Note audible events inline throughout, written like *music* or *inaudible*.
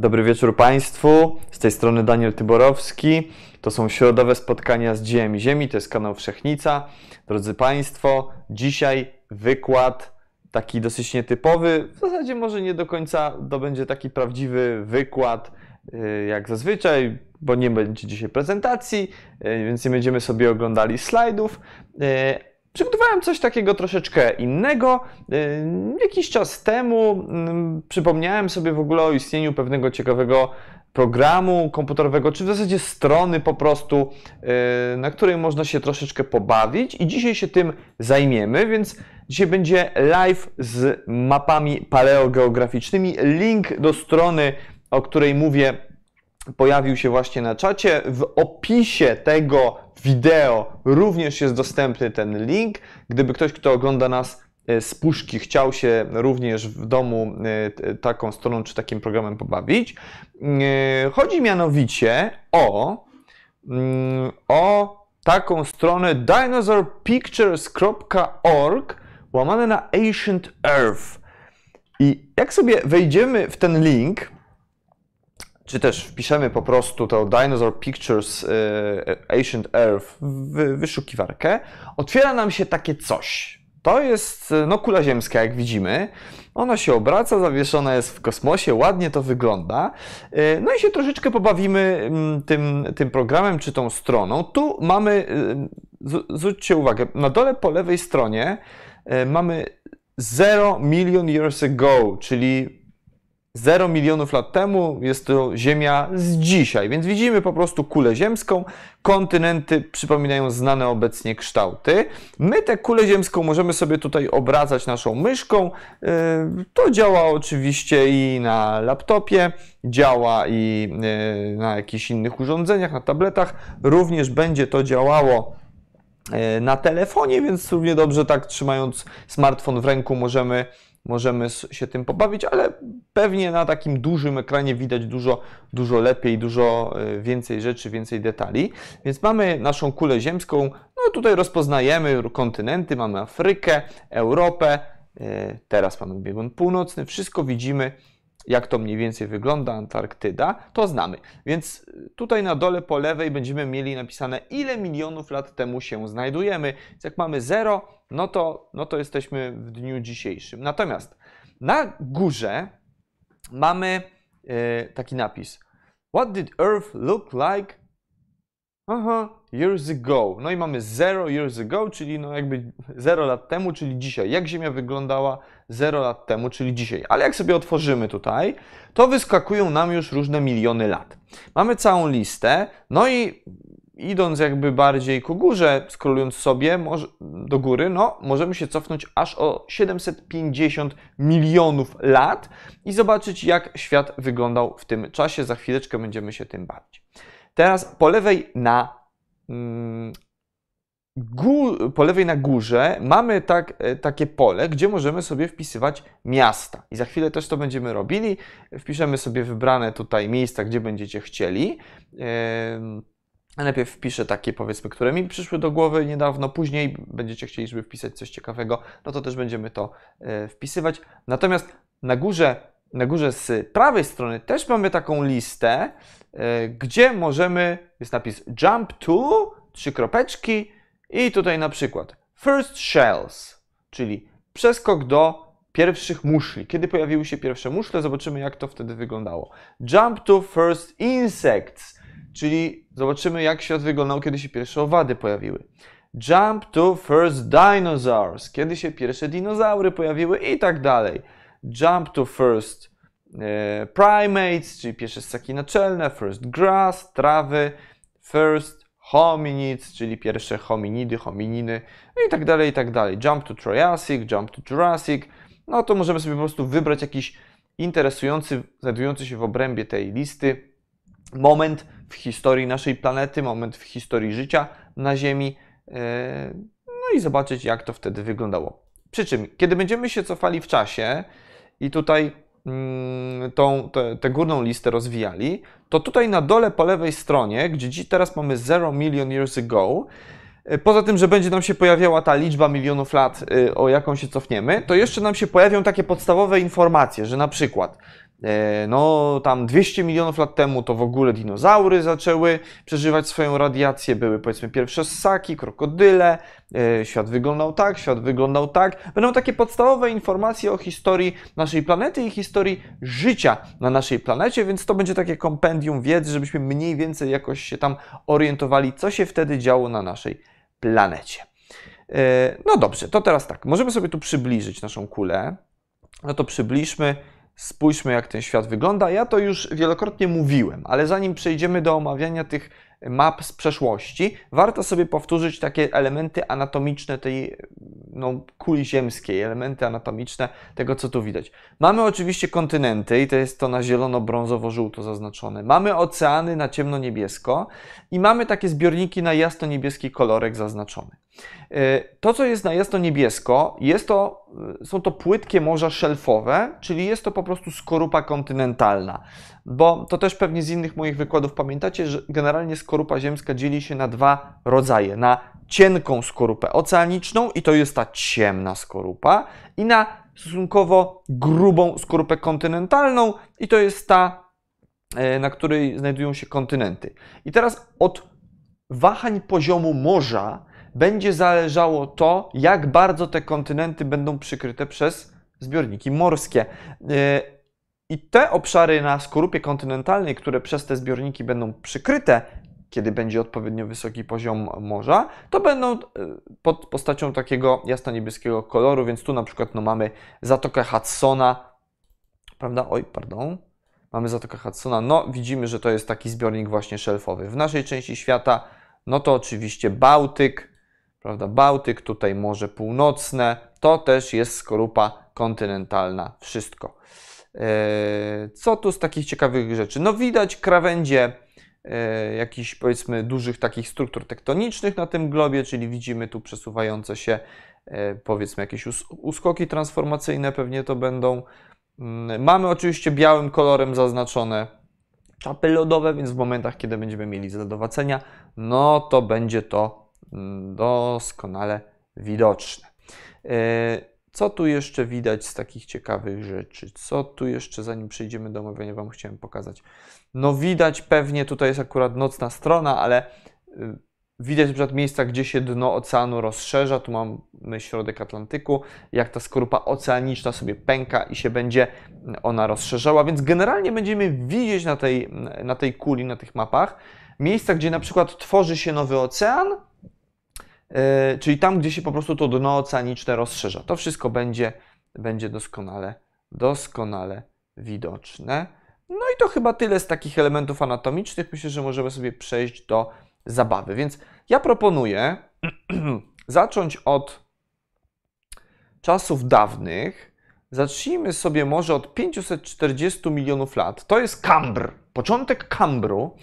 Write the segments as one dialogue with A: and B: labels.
A: Dobry wieczór Państwu. Z tej strony Daniel Tyborowski. To są środowe spotkania z Dziełem Ziemi. To jest kanał Wszechnica. Drodzy Państwo, dzisiaj wykład taki dosyć nietypowy. W zasadzie może nie do końca to będzie taki prawdziwy wykład y, jak zazwyczaj, bo nie będzie dzisiaj prezentacji, y, więc nie będziemy sobie oglądali slajdów. Y, Przygotowałem coś takiego troszeczkę innego. Jakiś czas temu mm, przypomniałem sobie w ogóle o istnieniu pewnego ciekawego programu komputerowego, czy w zasadzie strony po prostu, na której można się troszeczkę pobawić i dzisiaj się tym zajmiemy, więc dzisiaj będzie live z mapami paleogeograficznymi. Link do strony, o której mówię, pojawił się właśnie na czacie. W opisie tego wideo również jest dostępny ten link. Gdyby ktoś, kto ogląda nas e, z puszki, chciał się również w domu e, taką stroną czy takim programem pobawić. E, chodzi mianowicie o, mm, o taką stronę dinosaurpictures.org łamane na Ancient Earth. I jak sobie wejdziemy w ten link, czy też wpiszemy po prostu to Dinosaur Pictures e, Ancient Earth w wyszukiwarkę, otwiera nam się takie coś. To jest no, kula ziemska, jak widzimy. Ona się obraca, zawieszona jest w kosmosie, ładnie to wygląda. E, no i się troszeczkę pobawimy mm, tym, tym programem czy tą stroną. Tu mamy, zwróćcie uwagę, na dole po lewej stronie mamy 0 million years ago, czyli 0 milionów lat temu jest to Ziemia z dzisiaj, więc widzimy po prostu kulę ziemską. Kontynenty przypominają znane obecnie kształty. My tę kulę ziemską możemy sobie tutaj obracać naszą myszką. Yy, to działa oczywiście i na laptopie, działa i yy, na jakichś innych urządzeniach, na tabletach. Również będzie to działało yy, na telefonie, więc równie dobrze tak trzymając smartfon w ręku możemy możemy się tym pobawić, ale pewnie na takim dużym ekranie widać dużo, dużo lepiej, dużo e, więcej rzeczy, więcej detali. Więc mamy naszą kulę ziemską, no tutaj rozpoznajemy kontynenty, mamy Afrykę, Europę, e, teraz mamy biegun północny, wszystko widzimy jak to mniej więcej wygląda Antarktyda, to znamy. Więc tutaj na dole po lewej będziemy mieli napisane, ile milionów lat temu się znajdujemy. Więc jak mamy 0, no to, no to jesteśmy w dniu dzisiejszym. Natomiast na górze mamy e, taki napis. What did Earth look like Aha, years ago. No i mamy 0 years ago, czyli no jakby 0 lat temu, czyli dzisiaj. Jak Ziemia wyglądała 0 lat temu, czyli dzisiaj. Ale jak sobie otworzymy tutaj, to wyskakują nam już różne miliony lat. Mamy całą listę, no i idąc jakby bardziej ku górze, skrolując sobie do góry, no możemy się cofnąć aż o 750 milionów lat i zobaczyć, jak świat wyglądał w tym czasie. Za chwileczkę będziemy się tym bawić. Teraz po lewej na po lewej na górze mamy tak, e, takie pole, gdzie możemy sobie wpisywać miasta. I za chwilę też to będziemy robili. Wpiszemy sobie wybrane tutaj miejsca, gdzie będziecie chcieli. Najpierw wpiszę takie, powiedzmy, które mi przyszły do głowy niedawno, później będziecie chcieli, żeby wpisać coś ciekawego, no to też będziemy to e, wpisywać. Natomiast na górze, na górze z prawej strony też mamy taką listę, gdzie możemy, jest napis jump to, trzy kropeczki i tutaj na przykład first shells, czyli przeskok do pierwszych muszli. Kiedy pojawiły się pierwsze muszle, zobaczymy jak to wtedy wyglądało. Jump to first insects, czyli zobaczymy jak świat wyglądał, kiedy się pierwsze owady pojawiły. Jump to first dinosaurs, kiedy się pierwsze dinozaury pojawiły i tak dalej. Jump to first E, primates, czyli pierwsze ssaki naczelne, first grass, trawy, first hominids, czyli pierwsze hominidy, homininy i tak dalej, i tak dalej. Jump to Triassic, jump to Jurassic. No to możemy sobie po prostu wybrać jakiś interesujący, znajdujący się w obrębie tej listy moment w historii naszej planety, moment w historii życia na Ziemi. E, no i zobaczyć, jak to wtedy wyglądało. Przy czym, kiedy będziemy się cofali w czasie i tutaj Mm, tą, tę górną listę rozwijali, to tutaj na dole po lewej stronie, gdzie dziś teraz mamy 0 million years ago, y, poza tym, że będzie nam się pojawiała ta liczba milionów lat, y, o jaką się cofniemy, to jeszcze nam się pojawią takie podstawowe informacje, że na przykład E, No, tam 200 milionów lat temu to w ogóle dinozaury zaczęły przeżywać swoją radiację. Były powiedzmy pierwsze ssaki, krokodyle. E, Świat wyglądał tak, świat wyglądał tak. Będą takie podstawowe informacje o historii naszej planety i historii życia na naszej planecie, więc to będzie takie kompendium wiedzy, żebyśmy mniej więcej jakoś się tam orientowali, co się wtedy działo na naszej planecie. E, No dobrze, to teraz tak. Możemy sobie tu przybliżyć naszą kulę. No to przybliżmy, spójrzmy jak ten świat wygląda. Ja to już wielokrotnie mówiłem, ale zanim przejdziemy do omawiania tych map z przeszłości, warto sobie powtórzyć takie elementy anatomiczne tej no, kuli ziemskiej, elementy anatomiczne tego, co tu widać. Mamy oczywiście kontynenty i to jest to na zielono-brązowo-żółto zaznaczone. Mamy oceany na ciemno-niebiesko i mamy takie zbiorniki na jasno-niebieski kolorek zaznaczony. E, To, co jest na jasno-niebiesko, jest to, e, są to płytkie morza szelfowe, czyli jest to po prostu skorupa kontynentalna. Bo to też pewnie z innych moich wykładów pamiętacie, że generalnie skorupa ziemska dzieli się na dwa rodzaje. Na cienką skorupę oceaniczną, i to jest ta ciemna skorupa, i na stosunkowo grubą skorupę kontynentalną, i to jest ta, e, na której znajdują się kontynenty. I teraz od wahań poziomu morza będzie zależało to, jak bardzo te kontynenty będą przykryte przez zbiorniki morskie. E, I te obszary na skorupie kontynentalnej, które przez te zbiorniki będą przykryte, kiedy będzie odpowiednio wysoki poziom morza, to będą e, pod postacią takiego jasno-niebieskiego koloru, więc tu na przykład no, mamy Zatokę Hudsona, prawda? Oj, pardon. Mamy Zatokę Hudsona. No, widzimy, że to jest taki zbiornik właśnie szelfowy. W naszej części świata, no to oczywiście Bałtyk, prawda? Bałtyk, tutaj Morze Północne, to też jest skorupa kontynentalna. Wszystko. Eee, Co tu z takich ciekawych rzeczy? No widać krawędzie e, jakichś powiedzmy dużych takich struktur tektonicznych na tym globie, czyli widzimy tu przesuwające się e, powiedzmy jakieś us- uskoki transformacyjne pewnie to będą. Mm, Mamy oczywiście białym kolorem zaznaczone czapy lodowe, więc w momentach, kiedy będziemy mieli zlodowacenia, no to będzie to doskonale widoczne. E, Co tu jeszcze widać z takich ciekawych rzeczy? Co tu jeszcze, zanim przejdziemy do omawiania, Wam chciałem pokazać? No widać pewnie, tutaj jest akurat nocna strona, ale y, widać na przykład miejsca, gdzie się dno oceanu rozszerza. Tu mamy środek Atlantyku, jak ta skorupa oceaniczna sobie pęka i się będzie ona rozszerzała, więc generalnie będziemy widzieć na tej, na tej kuli, na tych mapach, miejsca, gdzie na przykład tworzy się nowy ocean, Yy, czyli tam, gdzie się po prostu to dno oceaniczne rozszerza. To wszystko będzie, będzie doskonale, doskonale widoczne. No i to chyba tyle z takich elementów anatomicznych. Myślę, że możemy sobie przejść do zabawy. Więc ja proponuję *clears throat* zacząć od czasów dawnych. Zacznijmy sobie może od 540 milionów lat. To jest Kambr, początek Kambru.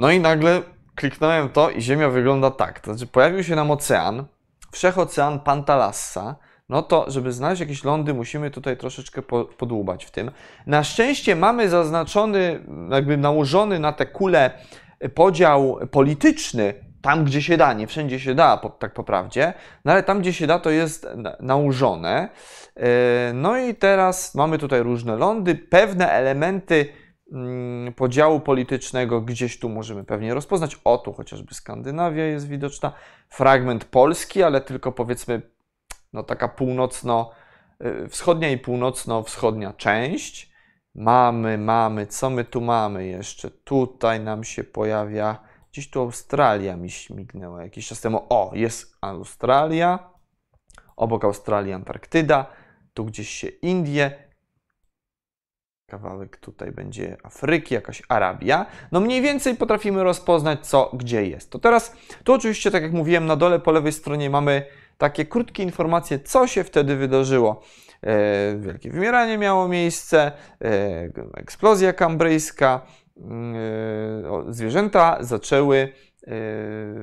A: No i nagle kliknąłem to i Ziemia wygląda tak. To znaczy pojawił się nam ocean, wszechocean Pantalassa. No to, żeby znaleźć jakieś lądy, musimy tutaj troszeczkę po, podłubać w tym. Na szczęście mamy zaznaczony, jakby nałożony na tę kulę podział polityczny, tam gdzie się da, nie wszędzie się da, po, tak po prawdzie, no ale tam gdzie się da, to jest na- nałożone. Yy, No i teraz mamy tutaj różne lądy, pewne elementy podziału politycznego gdzieś tu możemy pewnie rozpoznać. O, tu chociażby Skandynawia jest widoczna, fragment Polski, ale tylko powiedzmy, no taka północno, y, wschodnia i północno-wschodnia część. Mamy, mamy, co my tu mamy jeszcze? Tutaj nam się pojawia, gdzieś tu Australia mi śmignęła jakiś czas temu. O, jest Australia, obok Australii Antarktyda, tu gdzieś się Indie, kawałek tutaj będzie Afryki, jakaś Arabia. No mniej więcej potrafimy rozpoznać, co gdzie jest. To teraz, tu oczywiście, tak jak mówiłem, na dole po lewej stronie mamy takie krótkie informacje, co się wtedy wydarzyło. E, wielkie wymieranie miało miejsce, e, eksplozja kambryjska, e, o, zwierzęta zaczęły e,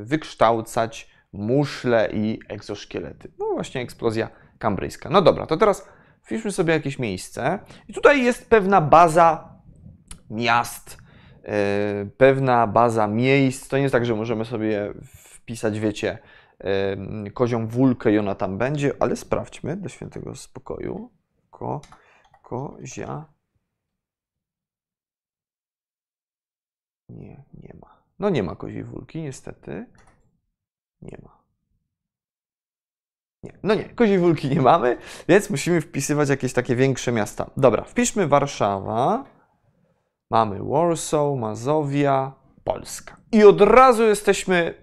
A: wykształcać muszle i egzoszkielety. No właśnie eksplozja kambryjska. No dobra, to teraz Wpiszmy sobie jakieś miejsce. I tutaj jest pewna baza miast, yy, pewna baza miejsc. To nie jest tak, że możemy sobie wpisać, wiecie, yy, kozią wulkę i ona tam będzie, ale sprawdźmy do świętego spokoju. Ko, kozia. Nie, nie ma. No nie ma koziej wulki, niestety. Nie ma. Nie. No nie, koziej wólki nie mamy, więc musimy wpisywać jakieś takie większe miasta. Dobra, wpiszmy Warszawa. Mamy Warsaw, Mazowia, Polska. I od razu jesteśmy,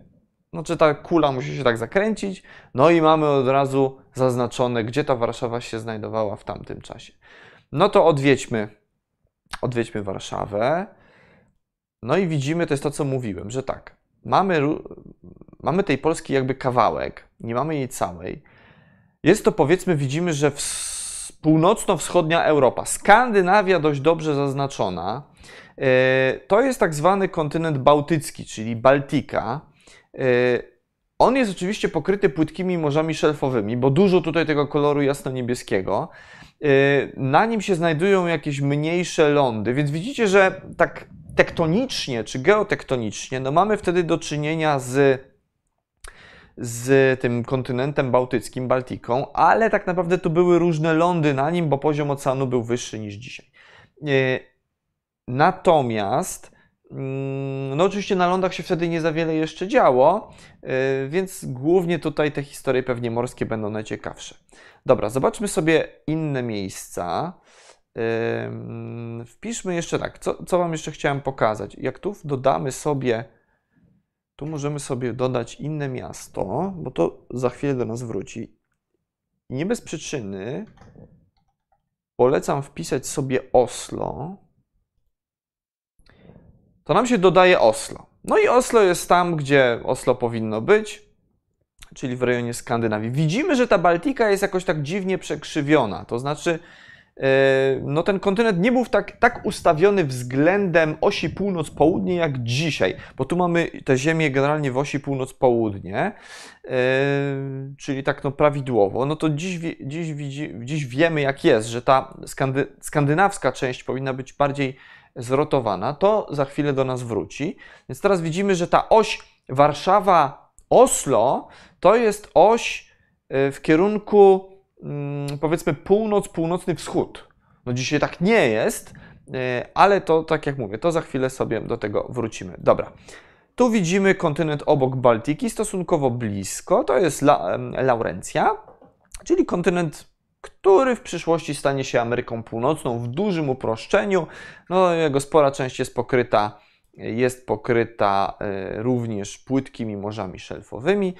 A: znaczy ta kula musi się tak zakręcić, no i mamy od razu zaznaczone, gdzie ta Warszawa się znajdowała w tamtym czasie. No to odwiedźmy, odwiedźmy Warszawę. No i widzimy, to jest to, co mówiłem, że tak, mamy, mamy tej Polski jakby kawałek, nie mamy jej całej. Jest to powiedzmy, widzimy, że północno-wschodnia Europa, Skandynawia dość dobrze zaznaczona. E, to jest tak zwany kontynent bałtycki, czyli Baltika. E, on jest oczywiście pokryty płytkimi morzami szelfowymi, bo dużo tutaj tego koloru jasno-niebieskiego. E, na nim się znajdują jakieś mniejsze lądy, więc widzicie, że tak tektonicznie czy geotektonicznie, no mamy wtedy do czynienia z, z tym kontynentem bałtyckim, Baltiką, ale tak naprawdę to były różne lądy na nim, bo poziom oceanu był wyższy niż dzisiaj. E, natomiast, mm, no oczywiście na lądach się wtedy nie za wiele jeszcze działo, e, więc głównie tutaj te historie pewnie morskie będą najciekawsze. Dobra, zobaczmy sobie inne miejsca. Wpiszmy jeszcze tak, co, co Wam jeszcze chciałem pokazać. Jak tu dodamy sobie, tu możemy sobie dodać inne miasto, bo to za chwilę do nas wróci. I nie bez przyczyny polecam wpisać sobie Oslo. To nam się dodaje Oslo. No i Oslo jest tam, gdzie Oslo powinno być, czyli w rejonie Skandynawii. Widzimy, że ta Baltika jest jakoś tak dziwnie przekrzywiona. To znaczy, no ten kontynent nie był tak, tak ustawiony względem osi północ-południe jak dzisiaj, bo tu mamy te ziemię generalnie w osi północ-południe, e, czyli tak no prawidłowo. No to dziś, dziś, dziś wiemy jak jest, że ta skandy, skandynawska część powinna być bardziej zrotowana. To za chwilę do nas wróci. Więc teraz widzimy, że ta oś Warszawa-Oslo to jest oś e, w kierunku powiedzmy północ, północny wschód. No dzisiaj tak nie jest, e, ale to tak jak mówię, to za chwilę sobie do tego wrócimy. Dobra. Tu widzimy kontynent obok Baltiki, stosunkowo blisko. To jest La Laurencja, czyli kontynent, który w przyszłości stanie się Ameryką Północną w dużym uproszczeniu. No, jego spora część jest pokryta, jest pokryta e, również płytkimi morzami szelfowymi.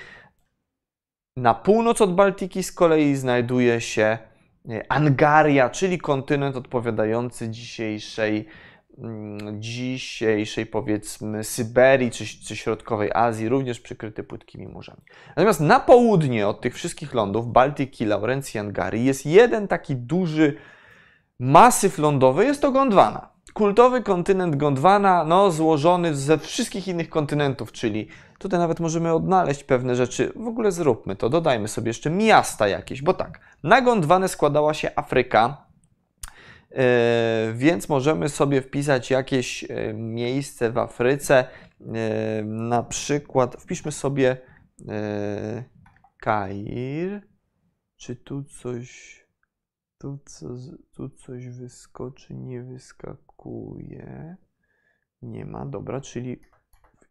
A: Na północ od Baltiki z kolei znajduje się e, Angaria, czyli kontynent odpowiadający dzisiejszej, mm, dzisiejszej powiedzmy Syberii czy, czy środkowej Azji, również przykryty płytkimi morzami. Natomiast na południe od tych wszystkich lądów, Baltiki, Laurencji, Angarii, jest jeden taki duży masyw lądowy, jest to Gondwana kultowy kontynent Gondwana, no, złożony ze wszystkich innych kontynentów, czyli tutaj nawet możemy odnaleźć pewne rzeczy. W ogóle zróbmy to, dodajmy sobie jeszcze miasta jakieś, bo tak, na Gondwanę składała się Afryka, yy, więc możemy sobie wpisać jakieś yy, miejsce w Afryce, yy, na przykład wpiszmy sobie Kair, czy tu coś tu, co, tu coś wyskoczy, nie wyskakuje. Nie ma, dobra, czyli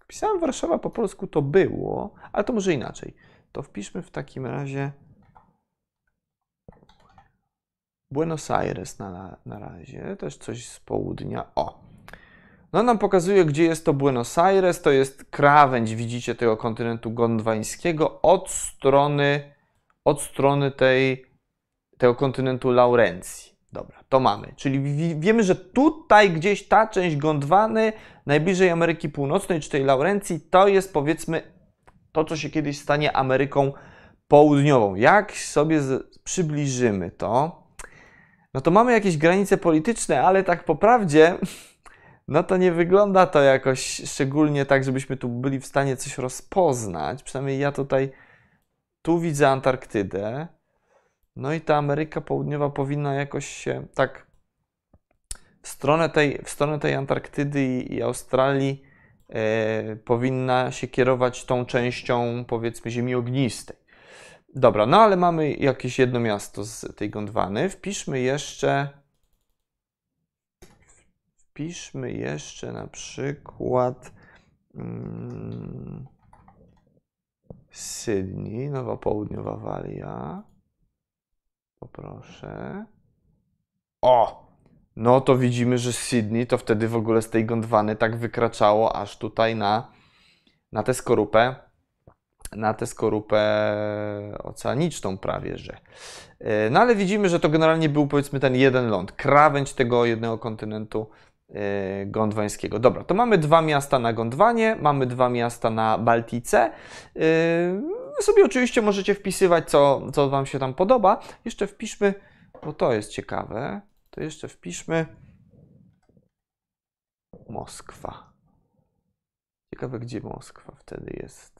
A: wpisałem Warszawa po polsku, to było, ale to może inaczej. To wpiszmy w takim razie Buenos Aires na, na razie, też coś z południa. O! No nam pokazuje, gdzie jest to Buenos Aires. To jest krawędź, widzicie, tego kontynentu gondwańskiego od strony, od strony tej tego kontynentu Laurencji. To mamy. Czyli wiemy, że tutaj gdzieś ta część Gondwany, najbliżej Ameryki Północnej, czy tej Laurencji, to jest powiedzmy to, co się kiedyś stanie Ameryką Południową. Jak sobie przybliżymy to, no to mamy jakieś granice polityczne, ale tak po prawdzie, *laughs* no to nie wygląda to jakoś szczególnie tak, żebyśmy tu byli w stanie coś rozpoznać. Przynajmniej ja tutaj, tu widzę Antarktydę, no i ta Ameryka Południowa powinna jakoś się tak w stronę tej, w stronę tej Antarktydy i, i Australii e, powinna się kierować tą częścią, powiedzmy, ziemi ognistej. Dobra, no ale mamy jakieś jedno miasto z tej Gondwany. Wpiszmy jeszcze. wpiszmy jeszcze na przykład mm, Sydney, Nowa Południowa Walia. Poproszę. O! No to widzimy, że Sydney to wtedy w ogóle z tej Gondwany tak wykraczało aż tutaj na, na tę skorupę na tę skorupę oceaniczną prawie, że. E, no ale widzimy, że to generalnie był powiedzmy ten jeden ląd, krawędź tego jednego kontynentu e, gondwańskiego. Dobra, to mamy dwa miasta na Gondwanie, mamy dwa miasta na Baltice. Wy sobie oczywiście możecie wpisywać, co, co Wam się tam podoba. Jeszcze wpiszmy, bo to jest ciekawe, to jeszcze wpiszmy Moskwa. Ciekawe, gdzie Moskwa wtedy jest.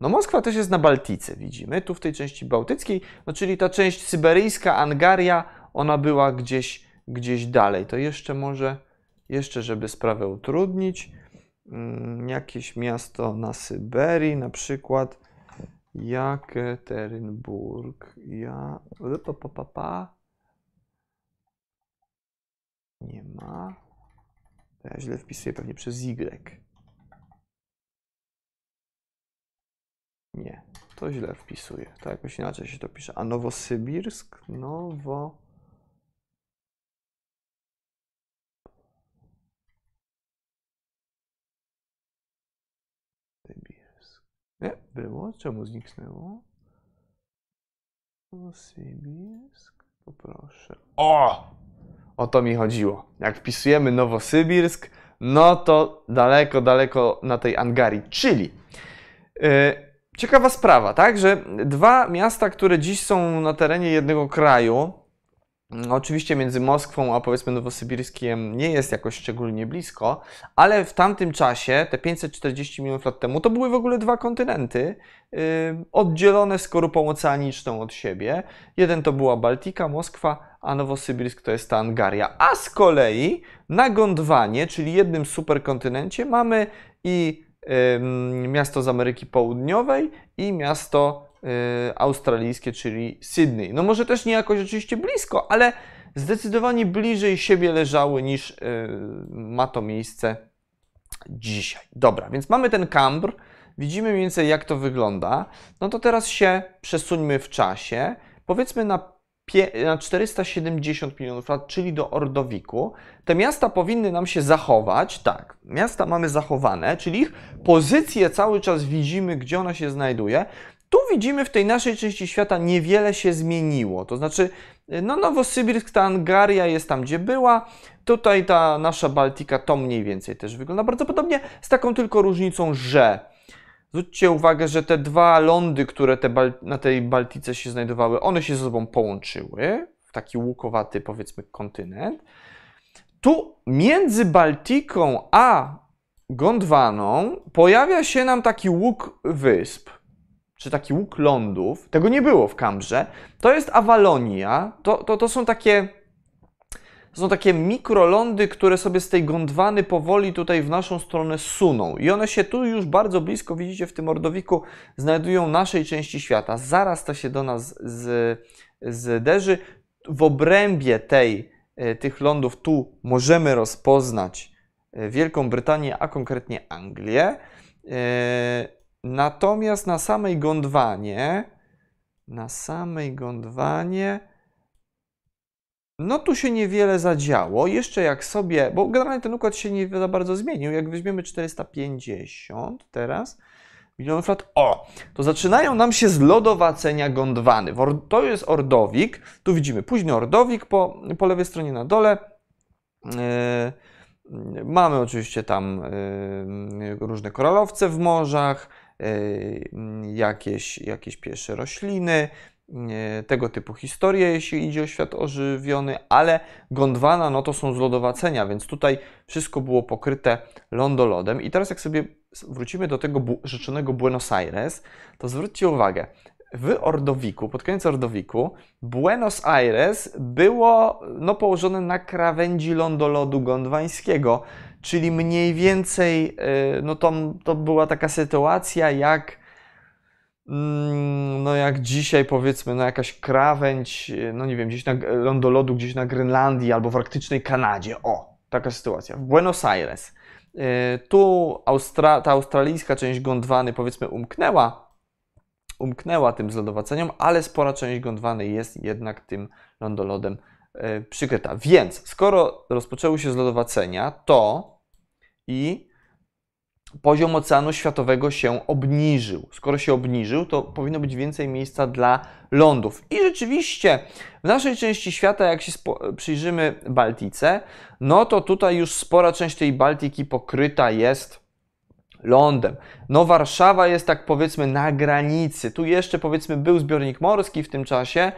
A: No Moskwa też jest na Baltice, widzimy, tu w tej części bałtyckiej, no czyli ta część syberyjska, Angaria, ona była gdzieś, gdzieś dalej. To jeszcze może, jeszcze żeby sprawę utrudnić, mm, jakieś miasto na Syberii, na przykład Jekaterynburg. Ja... Pa, pa, pa, pa. Nie ma. Ja źle wpisuję pewnie przez Y. Nie, to źle wpisuję. To jakoś inaczej się to pisze. A Nowosybirsk? Nowo... Nie, było? Czemu zniknęło? Nowosybirsk? Poproszę. O! O to mi chodziło. Jak wpisujemy Nowosybirsk, no to daleko, daleko na tej Angarii. Czyli... Yy, Ciekawa sprawa, tak, że dwa miasta, które dziś są na terenie jednego kraju, Oczywiście między Moskwą a powiedzmy Nowosybirskiem nie jest jakoś szczególnie blisko, ale w tamtym czasie, te 540 milionów lat temu, to były w ogóle dwa kontynenty yy, oddzielone skorupą oceaniczną od siebie. Jeden to była Baltika, Moskwa, a Nowosybirsk to jest ta Angaria. A z kolei na Gondwanie, czyli jednym superkontynencie, mamy i miasto z Ameryki Południowej i miasto australijskie, czyli Sydney. No może też nie jakoś oczywiście blisko, ale zdecydowanie bliżej siebie leżały niż y, ma to miejsce dzisiaj. Dobra, więc mamy ten kambr, widzimy mniej więcej jak to wygląda. No to teraz się przesuńmy w czasie. Powiedzmy na na 470 milionów lat, czyli do Ordowiku. Te miasta powinny nam się zachować. Tak, miasta mamy zachowane, czyli ich pozycję cały czas widzimy, gdzie ona się znajduje. Tu widzimy w tej naszej części świata niewiele się zmieniło. To znaczy, no Nowosybirsk, ta Angaria jest tam, gdzie była. Tutaj ta nasza Baltika to mniej więcej też wygląda bardzo podobnie, z taką tylko różnicą, że Zwróćcie uwagę, że te dwa lądy, które te na tej Baltice się znajdowały, one się ze sobą połączyły w taki łukowaty, powiedzmy, kontynent. Tu między Baltiką a Gondwaną pojawia się nam taki łuk wysp, czy taki łuk lądów. Tego nie było w Kambrze. To jest Awalonia. To, to, to są takie to są takie mikrolądy, które sobie z tej Gondwany powoli tutaj w naszą stronę suną. I one się tu już bardzo blisko, widzicie, w tym ordowiku znajdują naszej części świata. Zaraz to się do nas z, zderzy. W obrębie tej, e, tych lądów tu możemy rozpoznać e, Wielką Brytanię, a konkretnie Anglię. Natomiast na samej Gondwanie, na samej Gondwanie no tu się niewiele zadziało. Jeszcze jak sobie, bo generalnie ten układ się nie za bardzo zmienił. Jak weźmiemy 450 teraz milionów lat, o, to zaczynają nam się zlodowacenia Gondwany. To jest Ordowik. Tu widzimy późny Ordowik po, po lewej stronie na dole. Yy, mamy oczywiście tam yy, różne koralowce w morzach, jakieś, jakieś pierwsze rośliny, tego typu historie, jeśli idzie o świat ożywiony, ale Gondwana no to są zlodowacenia, więc tutaj wszystko było pokryte lądolodem. I teraz jak sobie wrócimy do tego rzeczonego Buenos Aires, to zwróćcie uwagę, w Ordowiku, pod koniec Ordowiku, Buenos Aires było no, położone na krawędzi lądolodu gondwańskiego, czyli mniej więcej y, no, to, to była taka sytuacja jak Mm, no jak dzisiaj powiedzmy, no jakaś krawędź, no nie wiem, gdzieś na lądolodu, gdzieś na Grenlandii albo w arktycznej Kanadzie, o, taka sytuacja. W Buenos Aires. E, tu Austra ta australijska część Gondwany powiedzmy umknęła, umknęła tym zlodowaceniom, ale spora część Gondwany jest jednak tym lądolodem przykryta. Więc skoro rozpoczęły się zlodowacenia, to i poziom oceanu światowego się obniżył. Skoro się obniżył, to powinno być więcej miejsca dla lądów. I rzeczywiście w naszej części świata, jak się przyjrzymy Baltice, no to tutaj już spora część tej Baltiki pokryta jest lądem. No Warszawa jest tak powiedzmy na granicy. Tu jeszcze powiedzmy był zbiornik morski w tym czasie,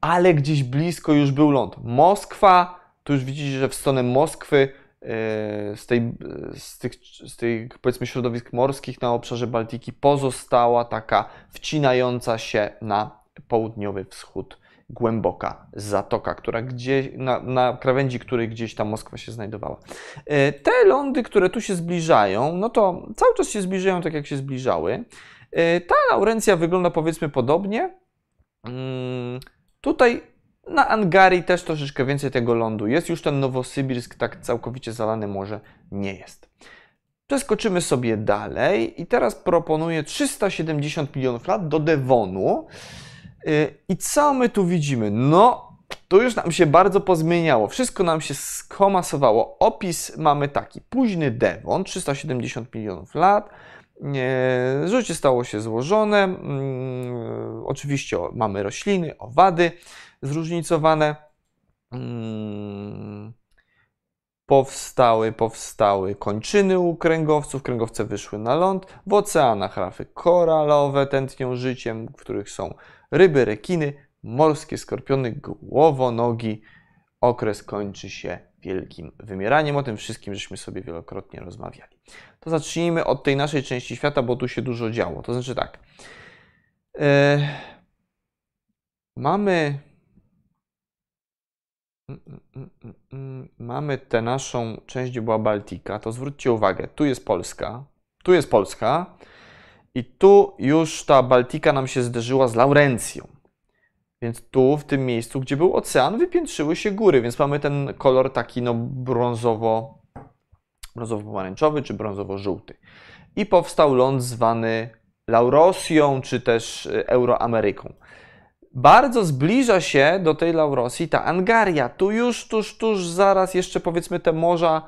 A: ale gdzieś blisko już był ląd. Moskwa, tu już widzicie, że w stronę Moskwy E, z, tej, z, tych, z tych powiedzmy środowisk morskich na obszarze Baltiki pozostała taka wcinająca się na południowy wschód głęboka zatoka, która gdzieś, na, na krawędzi której gdzieś tam Moskwa się znajdowała. E, te lądy, które tu się zbliżają, no to cały czas się zbliżają tak, jak się zbliżały. E, ta Laurencja wygląda powiedzmy podobnie. Tutaj na Angarii też troszeczkę więcej tego lądu jest. Już ten Nowosybirsk tak całkowicie zalany może nie jest. Przeskoczymy sobie dalej i teraz proponuję 370 milionów lat do Devonu. Y, I co my tu widzimy? No, to już nam się bardzo pozmieniało. Wszystko nam się skomasowało. Opis mamy taki. Późny Devon, 370 milionów lat. Życie stało się złożone. Mm, oczywiście mamy rośliny, owady zróżnicowane. Hmm. Powstały, powstały kończyny u kręgowców, kręgowce wyszły na ląd. W oceanach rafy koralowe tętnią życiem, w których są ryby, rekiny, morskie skorpiony, głowonogi. Okres kończy się wielkim wymieraniem. O tym wszystkim żeśmy sobie wielokrotnie rozmawiali. To zacznijmy od tej naszej części świata, bo tu się dużo działo. To znaczy tak. Yy, mamy Mamy tę naszą część, gdzie była Baltika, to zwróćcie uwagę, tu jest Polska, tu jest Polska i tu już ta Baltika nam się zderzyła z Laurencją. Więc tu, w tym miejscu, gdzie był ocean, wypiętrzyły się góry, więc mamy ten kolor taki no brązowo, brązowo-pomarańczowy czy brązowo-żółty. I powstał ląd zwany Laurosją, czy też e, Euroameryką bardzo zbliża się do tej Laurosji ta Angaria. Tu już, tuż, tuż zaraz jeszcze powiedzmy te morza,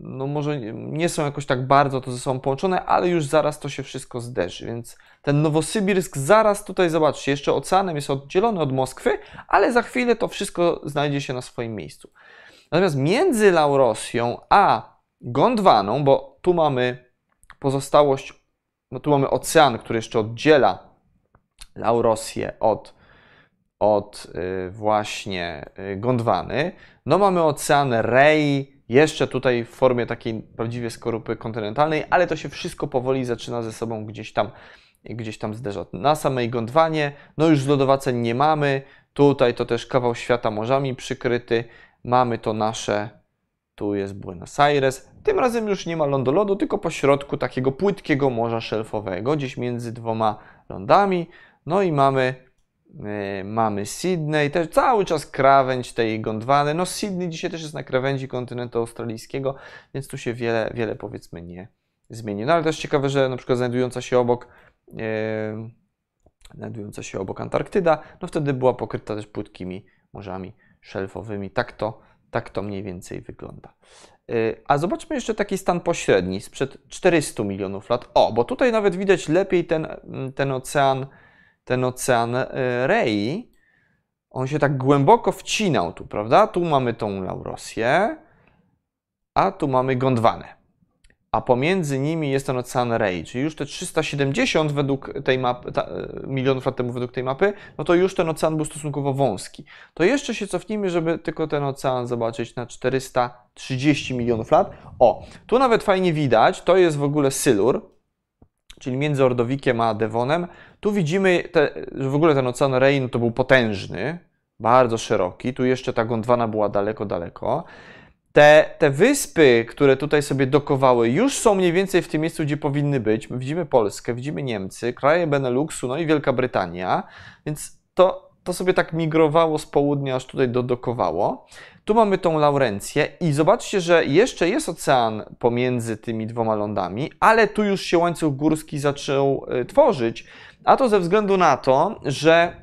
A: no może nie są jakoś tak bardzo to ze sobą połączone, ale już zaraz to się wszystko zderzy. Więc ten Nowosybirsk zaraz tutaj, zobaczcie, jeszcze oceanem jest oddzielony od Moskwy, ale za chwilę to wszystko znajdzie się na swoim miejscu. Natomiast między Laurosją a Gondwaną, bo tu mamy pozostałość, no tu mamy ocean, który jeszcze oddziela Laurosję od, od y, właśnie y, Gondwany. No mamy ocean Rei, jeszcze tutaj w formie takiej prawdziwie skorupy kontynentalnej, ale to się wszystko powoli zaczyna ze sobą gdzieś tam, gdzieś tam zderzać. Na samej Gondwanie, no już lodowaceń nie mamy, tutaj to też kawał świata morzami przykryty, mamy to nasze, tu jest Buenos Aires, tym razem już nie ma lądolodu, tylko po środku takiego płytkiego morza szelfowego, gdzieś między dwoma lądami, no i mamy, yy, mamy Sydney, też cały czas krawędź tej Gondwany. No Sydney dzisiaj też jest na krawędzi kontynentu australijskiego, więc tu się wiele, wiele powiedzmy nie zmieni. No ale też ciekawe, że na przykład znajdująca się obok znajdująca się obok Antarktyda, no wtedy była pokryta też płytkimi morzami szelfowymi. Tak to, tak to mniej więcej wygląda. A zobaczmy jeszcze taki stan pośredni sprzed 400 milionów lat. O, bo tutaj nawet widać lepiej ten, ten ocean ten ocean e, Rei, on się tak głęboko wcinał tu, prawda? Tu mamy tą Laurosję, a tu mamy Gondwanę. A pomiędzy nimi jest ten ocean Rei, czyli już te 370 według tej mapy, ta, e, milionów lat temu według tej mapy, no to już ten ocean był stosunkowo wąski. To jeszcze się cofnijmy, żeby tylko ten ocean zobaczyć na 430 milionów lat. O, tu nawet fajnie widać, to jest w ogóle Sylur, czyli między Ordowikiem a Devonem. Tu widzimy, te, że w ogóle ten ocean Rein to był potężny, bardzo szeroki. Tu jeszcze ta Gondwana była daleko, daleko. Te, te wyspy, które tutaj sobie dokowały, już są mniej więcej w tym miejscu, gdzie powinny być. My widzimy Polskę, widzimy Niemcy, kraje Beneluxu, no i Wielka Brytania, więc to, to sobie tak migrowało z południa, aż tutaj dodokowało. Tu mamy tą Laurencję i zobaczcie, że jeszcze jest ocean pomiędzy tymi dwoma lądami, ale tu już się łańcuch górski zaczął y, tworzyć, a to ze względu na to, że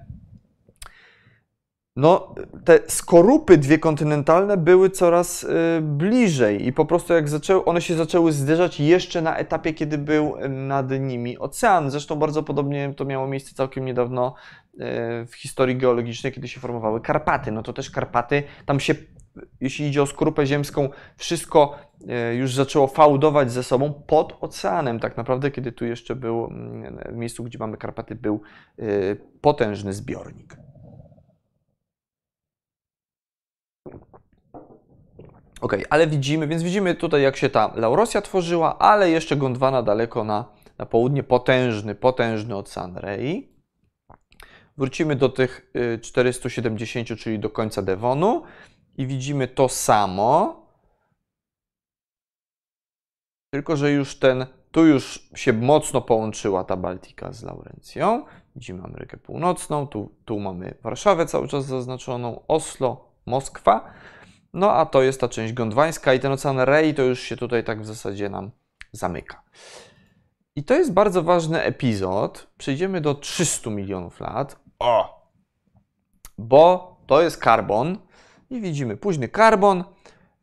A: no, te skorupy dwie kontynentalne były coraz y, bliżej i po prostu jak zaczęły, one się zaczęły zderzać jeszcze na etapie, kiedy był nad nimi ocean. Zresztą bardzo podobnie to miało miejsce całkiem niedawno y, w historii geologicznej, kiedy się formowały Karpaty. No to też Karpaty, tam się, jeśli idzie o skorupę ziemską, wszystko y, już zaczęło fałdować ze sobą pod oceanem. Tak naprawdę, kiedy tu jeszcze był, mm, w miejscu, gdzie mamy Karpaty, był potężny zbiornik. Ok, ale widzimy, więc widzimy tutaj, jak się ta Laurosja tworzyła, ale jeszcze Gondwana daleko na, na południe, potężny, potężny ocean Rei. Wrócimy do tych 470, y, czyli do końca Devonu i widzimy to samo, tylko że już ten, tu już się mocno połączyła ta Baltika z Laurencją. Widzimy Amerykę Północną, tu, tu mamy Warszawę cały czas zaznaczoną, Oslo, Moskwa. No a to jest ta część gondwańska i ten ocean Rei to już się tutaj tak w zasadzie nam zamyka. I to jest bardzo ważny epizod. Przejdziemy do 300 milionów lat. O! Bo to jest karbon i widzimy późny karbon.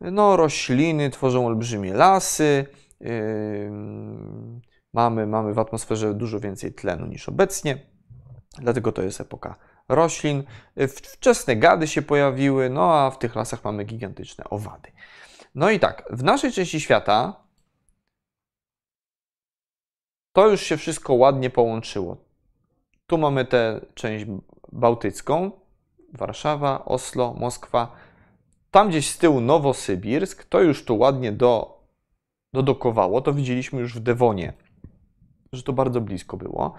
A: No, rośliny tworzą olbrzymie lasy. Mamy, mamy w atmosferze dużo więcej tlenu niż obecnie. Dlatego to jest epoka roślin. Wczesne gady się pojawiły, no a w tych lasach mamy gigantyczne owady. No i tak, w naszej części świata to już się wszystko ładnie połączyło. Tu mamy tę część bałtycką, Warszawa, Oslo, Moskwa. Tam gdzieś z tyłu Nowosybirsk, to już tu ładnie do, dodokowało. To widzieliśmy już w Dewonie, że to bardzo blisko było.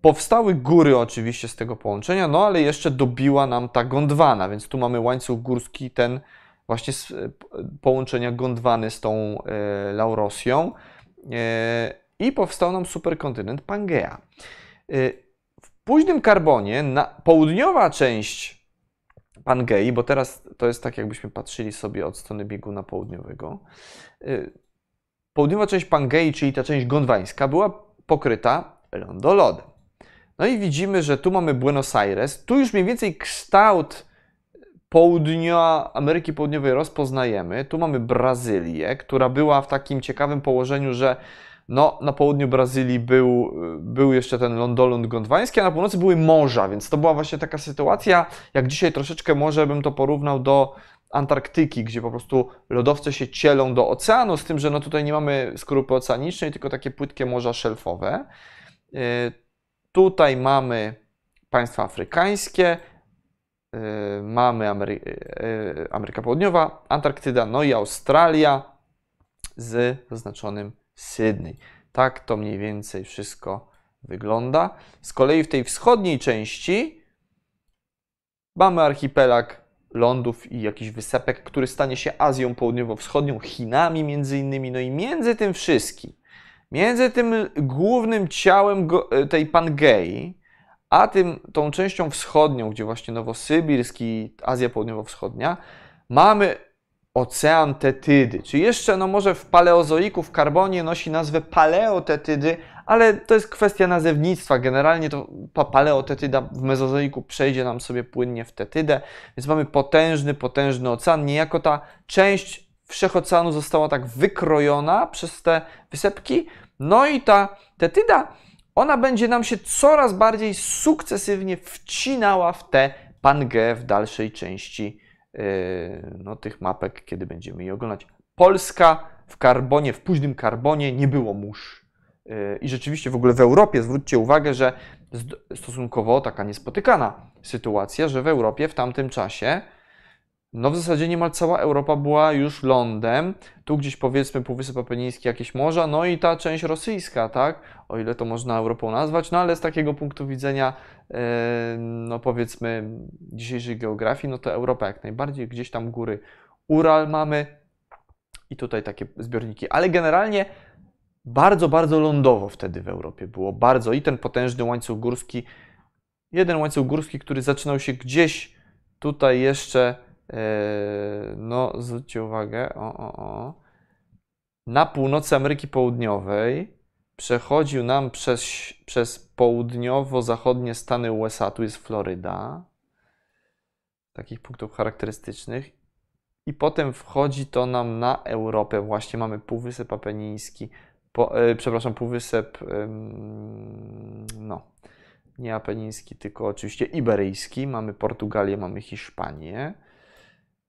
A: Powstały góry oczywiście z tego połączenia, no ale jeszcze dobiła nam ta Gondwana, więc tu mamy łańcuch górski, ten właśnie z e, połączenia Gondwany z tą e, Laurosją e, i powstał nam superkontynent Pangea. E, w późnym karbonie południowa część Pangei, bo teraz to jest tak jakbyśmy patrzyli sobie od strony bieguna południowego, e, południowa część Pangei, czyli ta część gondwańska, była pokryta lądolodem. No i widzimy, że tu mamy Buenos Aires. Tu już mniej więcej kształt południa Ameryki Południowej rozpoznajemy. Tu mamy Brazylię, która była w takim ciekawym położeniu, że no, na południu Brazylii był, był jeszcze ten lądoląd gondwański, a na północy były morza, więc to była właśnie taka sytuacja, jak dzisiaj troszeczkę może bym to porównał do Antarktyki, gdzie po prostu lodowce się cielą do oceanu, z tym, że no tutaj nie mamy skorupy oceanicznej, tylko takie płytkie morza szelfowe. Tutaj mamy państwa afrykańskie, yy, mamy Amery yy, Ameryka Południowa, Antarktyda, no i Australia z zaznaczonym Sydney. Tak to mniej więcej wszystko wygląda. Z kolei w tej wschodniej części mamy archipelag lądów i jakiś wysepek, który stanie się Azją Południowo-Wschodnią, Chinami między innymi, no i między tym wszystkim Między tym głównym ciałem e, tej Pangei, a tym, tą częścią wschodnią, gdzie właśnie Nowosybirsk i Azja Południowo-Wschodnia, mamy ocean Tetydy. Czy jeszcze, no może w paleozoiku, w karbonie nosi nazwę paleotetydy, ale to jest kwestia nazewnictwa. Generalnie to paleotetyda w mezozoiku przejdzie nam sobie płynnie w tetydę, więc mamy potężny, potężny ocean. Niejako ta część wszechoceanu została tak wykrojona przez te wysepki. No i ta tetyda, ona będzie nam się coraz bardziej sukcesywnie wcinała w tę Pangę w dalszej części yy, no, tych mapek, kiedy będziemy je oglądać. Polska w karbonie, w późnym karbonie nie było mórz. Yy, I rzeczywiście w ogóle w Europie, zwróćcie uwagę, że stosunkowo taka niespotykana sytuacja, że w Europie w tamtym czasie no w zasadzie niemal cała Europa była już lądem. Tu gdzieś powiedzmy Półwysep Apeniński, jakieś morza, no i ta część rosyjska, tak? O ile to można Europą nazwać, no ale z takiego punktu widzenia, no powiedzmy dzisiejszej geografii, no to Europa jak najbardziej, gdzieś tam góry Ural mamy i tutaj takie zbiorniki, ale generalnie bardzo, bardzo lądowo wtedy w Europie było, bardzo i ten potężny łańcuch górski, jeden łańcuch górski, który zaczynał się gdzieś tutaj jeszcze no, zwróćcie uwagę, o, o, o. Na północy Ameryki Południowej przechodził nam przez, przez południowo-zachodnie Stany USA, tu jest Floryda, takich punktów charakterystycznych. I potem wchodzi to nam na Europę. Właśnie mamy Półwysep Apeniński, po, e, przepraszam, Półwysep, no, nie Apeniński, tylko oczywiście Iberyjski. Mamy Portugalię, mamy Hiszpanię.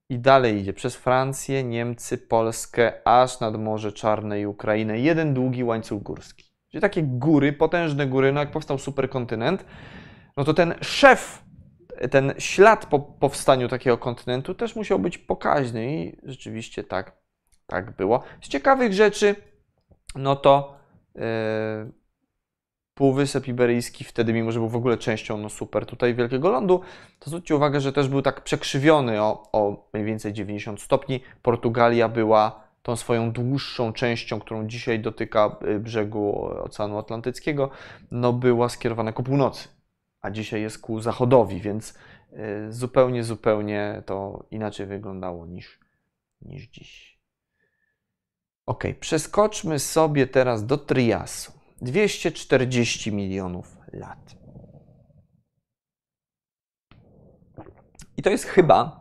A: I dalej idzie przez Francję, Niemcy, Polskę, aż nad Morze Czarne i Ukrainę. Jeden długi łańcuch górski. Czyli takie góry, potężne góry, no jak powstał superkontynent, no to ten szef, ten ślad po powstaniu takiego kontynentu też musiał być pokaźny i rzeczywiście tak, tak było. Z ciekawych rzeczy, no to yy, Półwysep Iberyjski wtedy, mimo że był w ogóle częścią no super tutaj Wielkiego Lądu, to zwróćcie uwagę, że też był tak przekrzywiony o, o mniej więcej 90 stopni. Portugalia była tą swoją dłuższą częścią, którą dzisiaj dotyka y, brzegu Oceanu Atlantyckiego, no była skierowana ku północy, a dzisiaj jest ku zachodowi, więc y, zupełnie, zupełnie to inaczej wyglądało niż, niż dziś. Ok, przeskoczmy sobie teraz do Triasu. 240 milionów lat. I to jest chyba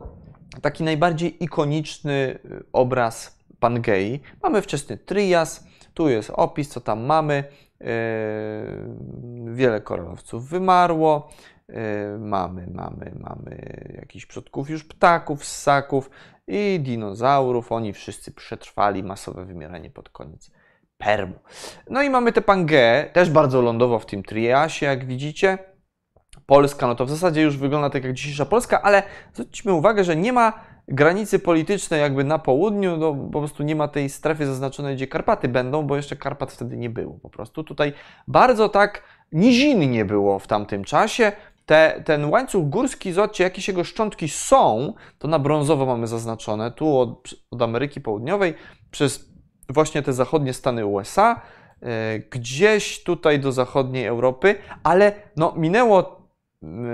A: taki najbardziej ikoniczny y, obraz Pangei. Mamy wczesny Trias, tu jest opis, co tam mamy. Yy, wiele koralowców wymarło. Yy, mamy, mamy, mamy jakichś przodków już ptaków, ssaków i dinozaurów. Oni wszyscy przetrwali masowe wymieranie pod koniec Permu. No i mamy tę Pangeę, też bardzo lądowo w tym Triasie, jak widzicie. Polska, no to w zasadzie już wygląda tak jak dzisiejsza Polska, ale zwróćmy uwagę, że nie ma granicy politycznej jakby na południu, no, po prostu nie ma tej strefy zaznaczonej, gdzie Karpaty będą, bo jeszcze Karpat wtedy nie było. Po prostu tutaj bardzo tak nizinnie było w tamtym czasie. Te, ten łańcuch górski, zobaczcie, jakieś jego szczątki są, to na brązowo mamy zaznaczone, tu od, od Ameryki Południowej, przez właśnie te zachodnie Stany USA, yy, gdzieś tutaj do zachodniej Europy, ale no minęło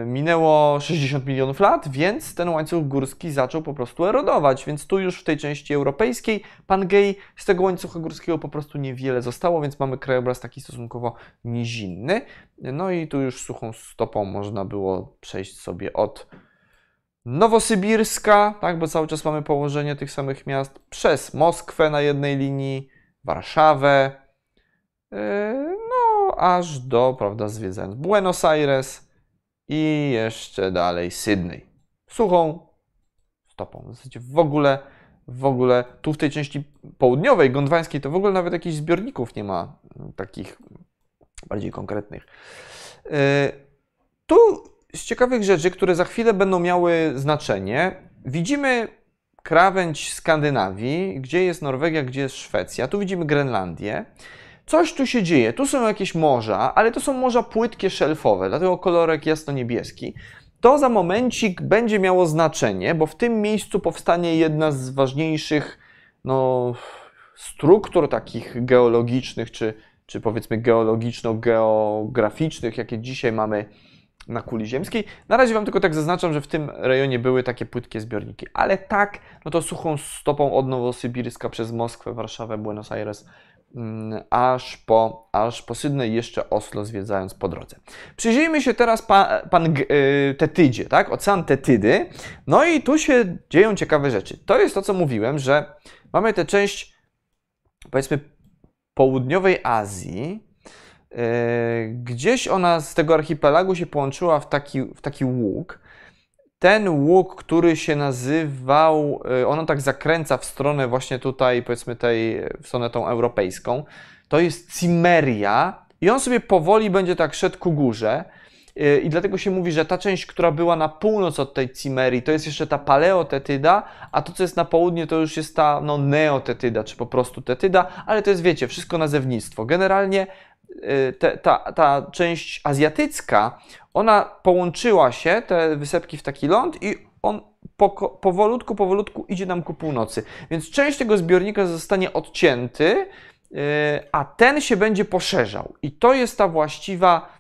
A: minęło 60 milionów lat, więc ten łańcuch górski zaczął po prostu erodować. Więc tu już w tej części europejskiej Pangei z tego łańcucha górskiego po prostu niewiele zostało, więc mamy krajobraz taki stosunkowo nizinny. No i tu już suchą stopą można było przejść sobie od Nowosybirska, tak, bo cały czas mamy położenie tych samych miast, przez Moskwę na jednej linii, Warszawę, yy, no aż do, prawda, zwiedzając Buenos Aires, i jeszcze dalej Sydney. Suchą stopą. W zasadzie w ogóle, w ogóle tu w tej części południowej, gondwańskiej, to w ogóle nawet jakichś zbiorników nie ma takich bardziej konkretnych. E, tu z ciekawych rzeczy, które za chwilę będą miały znaczenie, widzimy krawędź Skandynawii, gdzie jest Norwegia, gdzie jest Szwecja. Tu widzimy Grenlandię. Coś tu się dzieje, tu są jakieś morza, ale to są morza płytkie, szelfowe, dlatego kolorek jasno-niebieski. To za momencik będzie miało znaczenie, bo w tym miejscu powstanie jedna z ważniejszych no, struktur takich geologicznych, czy, czy powiedzmy geologiczno-geograficznych, jakie dzisiaj mamy na kuli ziemskiej. Na razie Wam tylko tak zaznaczam, że w tym rejonie były takie płytkie zbiorniki, ale tak, no to suchą stopą od Nowosybirska przez Moskwę, Warszawę, Buenos Aires Mm, aż po, aż po Sydney jeszcze Oslo zwiedzając po drodze. Przyjrzyjmy się teraz pan, pan y, Tetydzie, tak? Ocean Tetydy. No i tu się dzieją ciekawe rzeczy. To jest to, co mówiłem, że mamy tę część, powiedzmy, południowej Azji, gdzieś ona z tego archipelagu się połączyła w taki, w taki łuk ten łuk, który się nazywał, y, ono tak zakręca w stronę właśnie tutaj, powiedzmy tej, w stronę tą europejską, to jest Cimeria i on sobie powoli będzie tak szedł ku górze. Y, I dlatego się mówi, że ta część, która była na północ od tej Cimerii, to jest jeszcze ta paleotetyda, a to, co jest na południe, to już jest ta no, neotetyda, czy po prostu tetyda, ale to jest, wiecie, wszystko nazewnictwo. Generalnie te, ta, ta część azjatycka, ona połączyła się, te wysepki w taki ląd i on po, powolutku, powolutku idzie nam ku północy. Więc część tego zbiornika zostanie odcięty, yy, a ten się będzie poszerzał. I to jest ta właściwa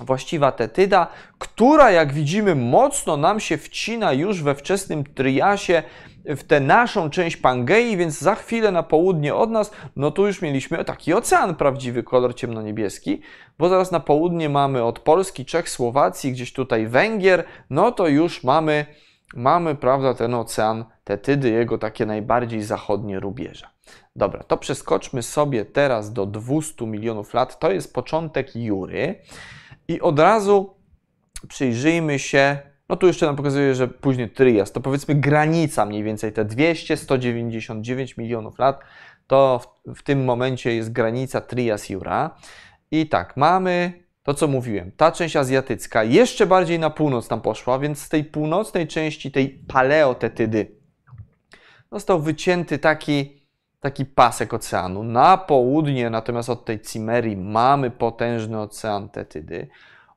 A: właściwa tetyda, która jak widzimy mocno nam się wcina już we wczesnym Triasie w tę naszą część Pangei, więc za chwilę na południe od nas, no tu już mieliśmy taki ocean prawdziwy, kolor ciemnoniebieski, bo zaraz na południe mamy od Polski, Czech, Słowacji, gdzieś tutaj Węgier, no to już mamy, mamy prawda, ten ocean Tetydy, jego takie najbardziej zachodnie rubieża. Dobra, to przeskoczmy sobie teraz do 200 milionów lat, to jest początek Jury i od razu przyjrzyjmy się no tu jeszcze nam pokazuje, że później Trias, to powiedzmy granica mniej więcej, te 200-199 milionów lat, to w, w, tym momencie jest granica Trias-Jura. I tak, mamy to, co mówiłem, ta część azjatycka jeszcze bardziej na północ tam poszła, więc z tej północnej części, tej paleotetydy, został wycięty taki, taki pasek oceanu. Na południe, natomiast od tej Cimerii, mamy potężny ocean tetydy.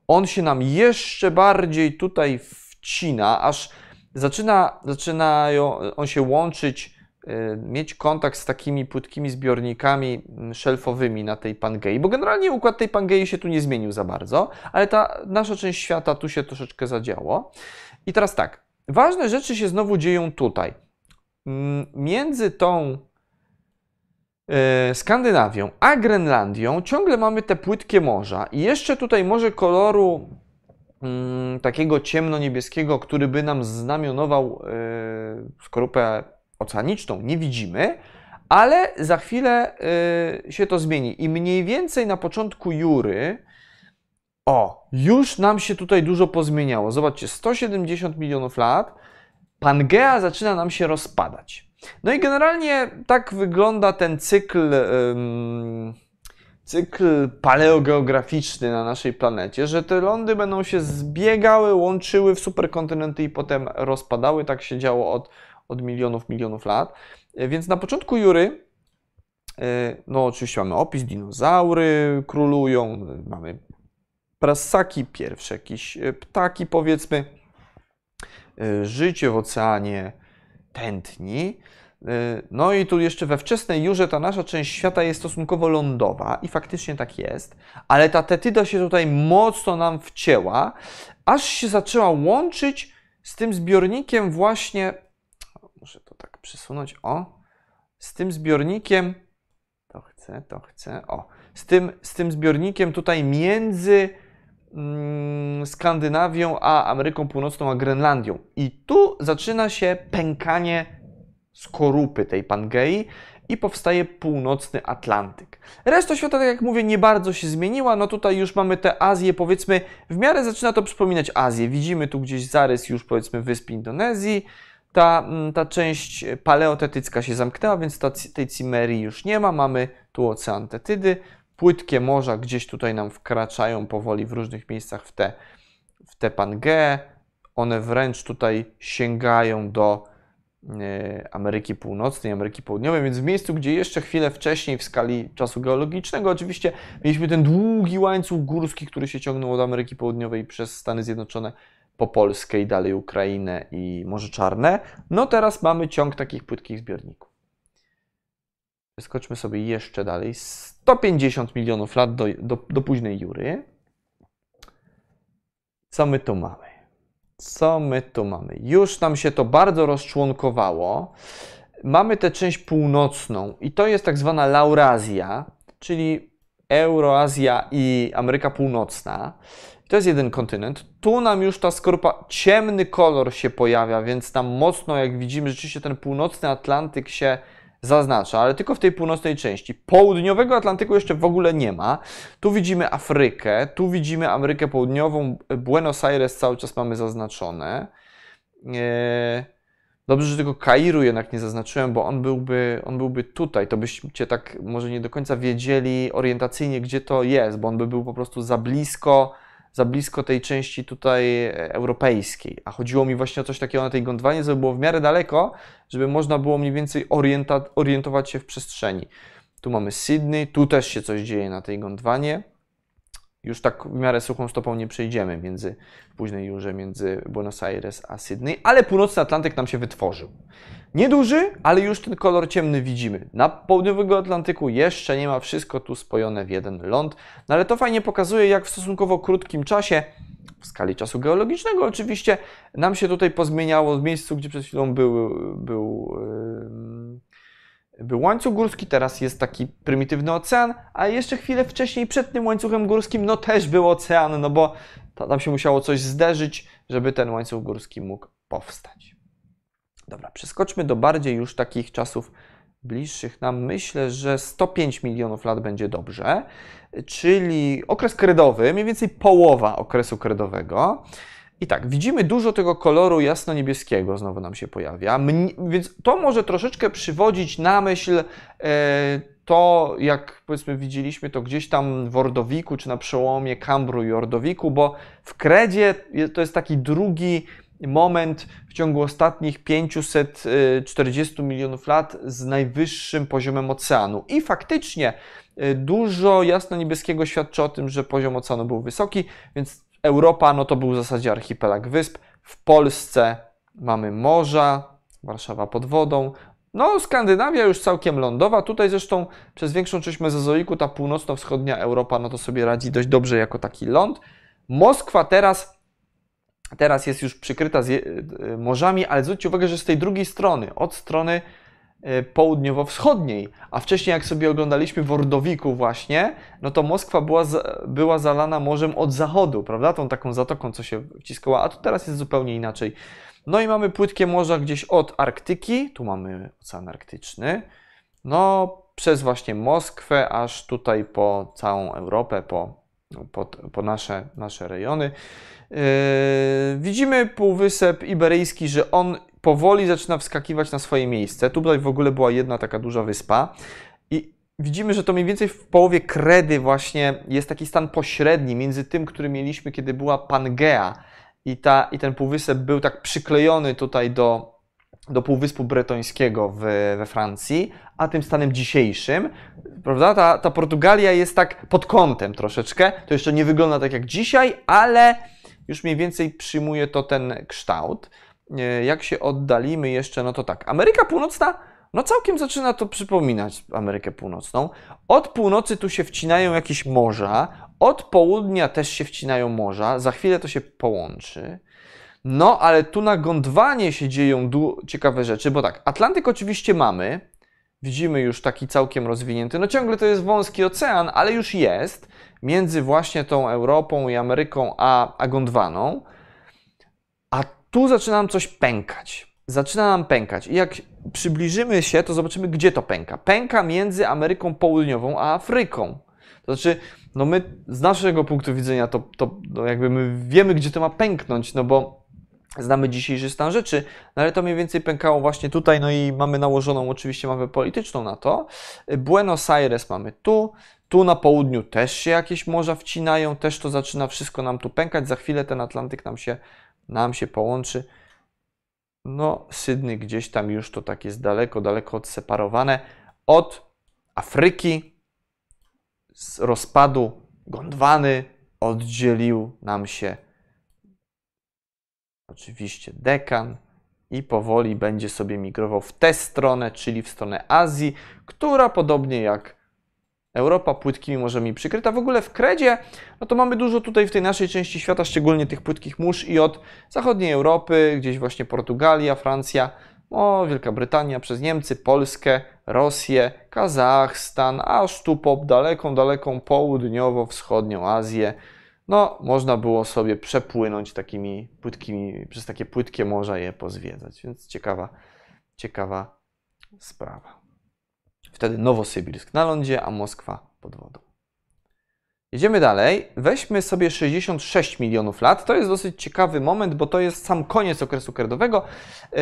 A: On się nam jeszcze bardziej tutaj wcina, aż zaczyna, zaczynają on się łączyć, y, mieć kontakt z takimi płytkimi zbiornikami mm, szelfowymi na tej Pangei, bo generalnie układ tej Pangei się tu nie zmienił za bardzo, ale ta nasza część świata tu się troszeczkę zadziało. I teraz tak, ważne rzeczy się znowu dzieją tutaj. Mm, między tą y, Skandynawią a Grenlandią ciągle mamy te płytkie morza i jeszcze tutaj morze koloru takiego ciemno-niebieskiego, który by nam znamionował yy, skorupę oceaniczną, nie widzimy, ale za chwilę yy, się to zmieni. I mniej więcej na początku Jury, o, już nam się tutaj dużo pozmieniało. Zobaczcie, 170 milionów lat, Pangea zaczyna nam się rozpadać. No i generalnie tak wygląda ten cykl. Yy, cykl paleogeograficzny na naszej planecie, że te lądy będą się zbiegały, łączyły w superkontynenty i potem rozpadały. Tak się działo od, od milionów, milionów lat. E, więc na początku Jury, e, no oczywiście mamy opis, dinozaury królują, mamy prasaki, pierwsze jakieś e, ptaki powiedzmy, życie w oceanie tętni. Y, no i tu jeszcze we wczesnej Jurze ta nasza część świata jest stosunkowo lądowa i faktycznie tak jest, ale ta tetyda się tutaj mocno nam wcięła, aż się zaczęła łączyć z tym zbiornikiem właśnie, muszę to tak przesunąć, o, z tym zbiornikiem, to chcę, to chcę, o, z tym, z tym zbiornikiem tutaj między mm, Skandynawią a Ameryką Północną, a Grenlandią. I tu zaczyna się pękanie skorupy tej Pangei i powstaje północny Atlantyk. Reszta świata, tak jak mówię, nie bardzo się zmieniła. No tutaj już mamy tę Azję, powiedzmy, w miarę zaczyna to przypominać Azję. Widzimy tu gdzieś zarys już, powiedzmy, wysp Indonezji. Ta, mm, ta część paleotetycka się zamknęła, więc ta, tej Cimerii już nie ma. Mamy tu ocean Tetydy. Płytkie morza gdzieś tutaj nam wkraczają powoli w różnych miejscach w te, w te Pangeę. One wręcz tutaj sięgają do Ameryki Północnej, Ameryki Południowej, więc w miejscu, gdzie jeszcze chwilę wcześniej w skali czasu geologicznego oczywiście mieliśmy ten długi łańcuch górski, który się ciągnął od Ameryki Południowej przez Stany Zjednoczone po Polskę i dalej Ukrainę i Morze Czarne. No teraz mamy ciąg takich płytkich zbiorników. Skoczmy sobie jeszcze dalej. 150 milionów lat do, do, do późnej Jury. Co my tu mamy? Co my tu mamy? Już nam się to bardzo rozczłonkowało. Mamy tę część północną i to jest tak zwana Laurazja, czyli Euroazja i Ameryka Północna. To jest jeden kontynent. Tu nam już ta skorupa, ciemny kolor się pojawia, więc tam mocno, jak widzimy, rzeczywiście ten północny Atlantyk się zaznacza, ale tylko w tej północnej części. Południowego Atlantyku jeszcze w ogóle nie ma. Tu widzimy Afrykę, tu widzimy Amerykę Południową, Buenos Aires cały czas mamy zaznaczone. E, dobrze, że tego Kairu jednak nie zaznaczyłem, bo on byłby, on byłby tutaj. To byście tak może nie do końca wiedzieli orientacyjnie, gdzie to jest, bo on by był po prostu za blisko za blisko tej części tutaj e, europejskiej. A chodziło mi właśnie o coś takiego na tej Gondwanie, żeby było w miarę daleko, żeby można było mniej więcej orientować się w przestrzeni. Tu mamy Sydney, tu też się coś dzieje na tej Gondwanie. już tak w miarę suchą stopą nie przejdziemy między, w późnej jurze między Buenos Aires a Sydney, ale północny Atlantyk nam się wytworzył. Nieduży, ale już ten kolor ciemny widzimy. Na południowego Atlantyku jeszcze nie ma wszystko tu spojone w jeden ląd, no ale to fajnie pokazuje, jak w stosunkowo krótkim czasie, w skali czasu geologicznego oczywiście, nam się tutaj pozmieniało w miejscu, gdzie przed chwilą był, był był łańcuch górski, teraz jest taki prymitywny ocean, a jeszcze chwilę wcześniej przed tym łańcuchem górskim no też był ocean, no bo tam się musiało coś zderzyć, żeby ten łańcuch górski mógł powstać. Dobra, przeskoczmy do bardziej już takich czasów bliższych nam. Myślę, że 105 milionów lat będzie dobrze, czyli okres kredowy, mniej więcej połowa okresu kredowego. I tak, widzimy dużo tego koloru jasno-niebieskiego znowu nam się pojawia, więc to może troszeczkę przywodzić na myśl e, to, jak powiedzmy widzieliśmy to gdzieś tam w Ordowiku, czy na przełomie Kambru i Ordowiku, bo w kredzie to jest taki drugi moment w ciągu ostatnich 540 milionów lat z najwyższym poziomem oceanu. I faktycznie y, dużo jasno-niebieskiego świadczy o tym, że poziom oceanu był wysoki, więc Europa no to był w zasadzie archipelag wysp. W Polsce mamy morza, Warszawa pod wodą. No, Skandynawia już całkiem lądowa. Tutaj zresztą przez większą część Mezozoiku ta północno-wschodnia Europa no to sobie radzi dość dobrze jako taki ląd. Moskwa teraz teraz jest już przykryta e, morzami, ale zwróćcie uwagę, że z tej drugiej strony, od strony e, południowo-wschodniej, a wcześniej jak sobie oglądaliśmy w Ordowiku właśnie, no to Moskwa była, była zalana morzem od zachodu, prawda, tą taką zatoką, co się wciskała, a tu teraz jest zupełnie inaczej. No i mamy płytkie morza gdzieś od Arktyki, tu mamy Ocean Arktyczny, no przez właśnie Moskwę, aż tutaj po całą Europę, po, po, po nasze, nasze rejony. Yy, widzimy Półwysep Iberyjski, że on powoli zaczyna wskakiwać na swoje miejsce. Tutaj w ogóle była jedna taka duża wyspa i widzimy, że to mniej więcej w połowie kredy właśnie jest taki stan pośredni między tym, który mieliśmy, kiedy była Pangea i, ta, i ten półwysep był tak przyklejony tutaj do, do Półwyspu Bretońskiego w, we Francji, a tym stanem dzisiejszym, prawda? Ta, ta Portugalia jest tak pod kątem troszeczkę. To jeszcze nie wygląda tak jak dzisiaj, ale już mniej więcej przyjmuje to ten kształt. E, jak się oddalimy jeszcze, no to tak, Ameryka Północna, no całkiem zaczyna to przypominać Amerykę Północną. Od północy tu się wcinają jakieś morza, od południa też się wcinają morza, za chwilę to się połączy. No, ale tu na Gondwanie się dzieją ciekawe rzeczy, bo tak, Atlantyk oczywiście mamy, widzimy już taki całkiem rozwinięty. No ciągle to jest wąski ocean, ale już jest między właśnie tą Europą i Ameryką a, a Gondwaną. A tu zaczyna nam coś pękać. Zaczyna nam pękać. I jak przybliżymy się, to zobaczymy, gdzie to pęka. Pęka między Ameryką Południową a Afryką. To znaczy, no my z naszego punktu widzenia to, to no jakby my wiemy, gdzie to ma pęknąć, no bo znamy dzisiejszy stan rzeczy, no ale to mniej więcej pękało właśnie tutaj, no i mamy nałożoną oczywiście mapę polityczną na to. Buenos Aires mamy tu, tu na południu też się jakieś morza wcinają, też to zaczyna wszystko nam tu pękać, za chwilę ten Atlantyk nam się, nam się połączy. No, Sydney gdzieś tam już to tak jest daleko, daleko odseparowane od Afryki, z rozpadu Gondwany oddzielił nam się oczywiście dekan i powoli będzie sobie migrował w tę stronę, czyli w stronę Azji, która podobnie jak Europa płytkimi morzami przykryta. W ogóle w Kredzie, no to mamy dużo tutaj w tej naszej części świata, szczególnie tych płytkich mórz i od zachodniej Europy, gdzieś właśnie Portugalia, Francja, o, Wielka Brytania, przez Niemcy, Polskę, Rosję, Kazachstan, aż tu po daleką, daleką południowo-wschodnią Azję, no, można było sobie przepłynąć takimi płytkimi, przez takie płytkie morza je pozwiedzać, więc ciekawa, ciekawa sprawa. Wtedy Nowosybirsk na lądzie, a Moskwa pod wodą. Jedziemy dalej. Weźmy sobie 66 milionów lat. To jest dosyć ciekawy moment, bo to jest sam koniec okresu kredowego, yy,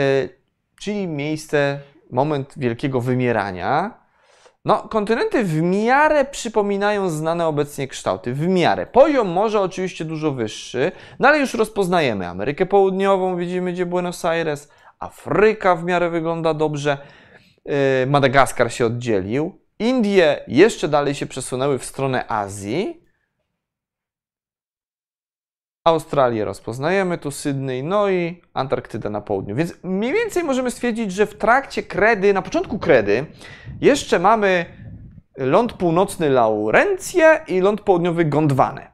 A: czyli miejsce, moment wielkiego wymierania. No, kontynenty w miarę przypominają znane obecnie kształty. W miarę. Poziom może oczywiście dużo wyższy, no ale już rozpoznajemy Amerykę Południową, widzimy gdzie Buenos Aires, Afryka w miarę wygląda dobrze, yy, Madagaskar się oddzielił, Indie jeszcze dalej się przesunęły w stronę Azji. Australię rozpoznajemy, tu Sydney, no i Antarktyda na południu. Więc mniej więcej możemy stwierdzić, że w trakcie kredy, na początku kredy, jeszcze mamy ląd północny Laurencję i ląd południowy Gondwanę.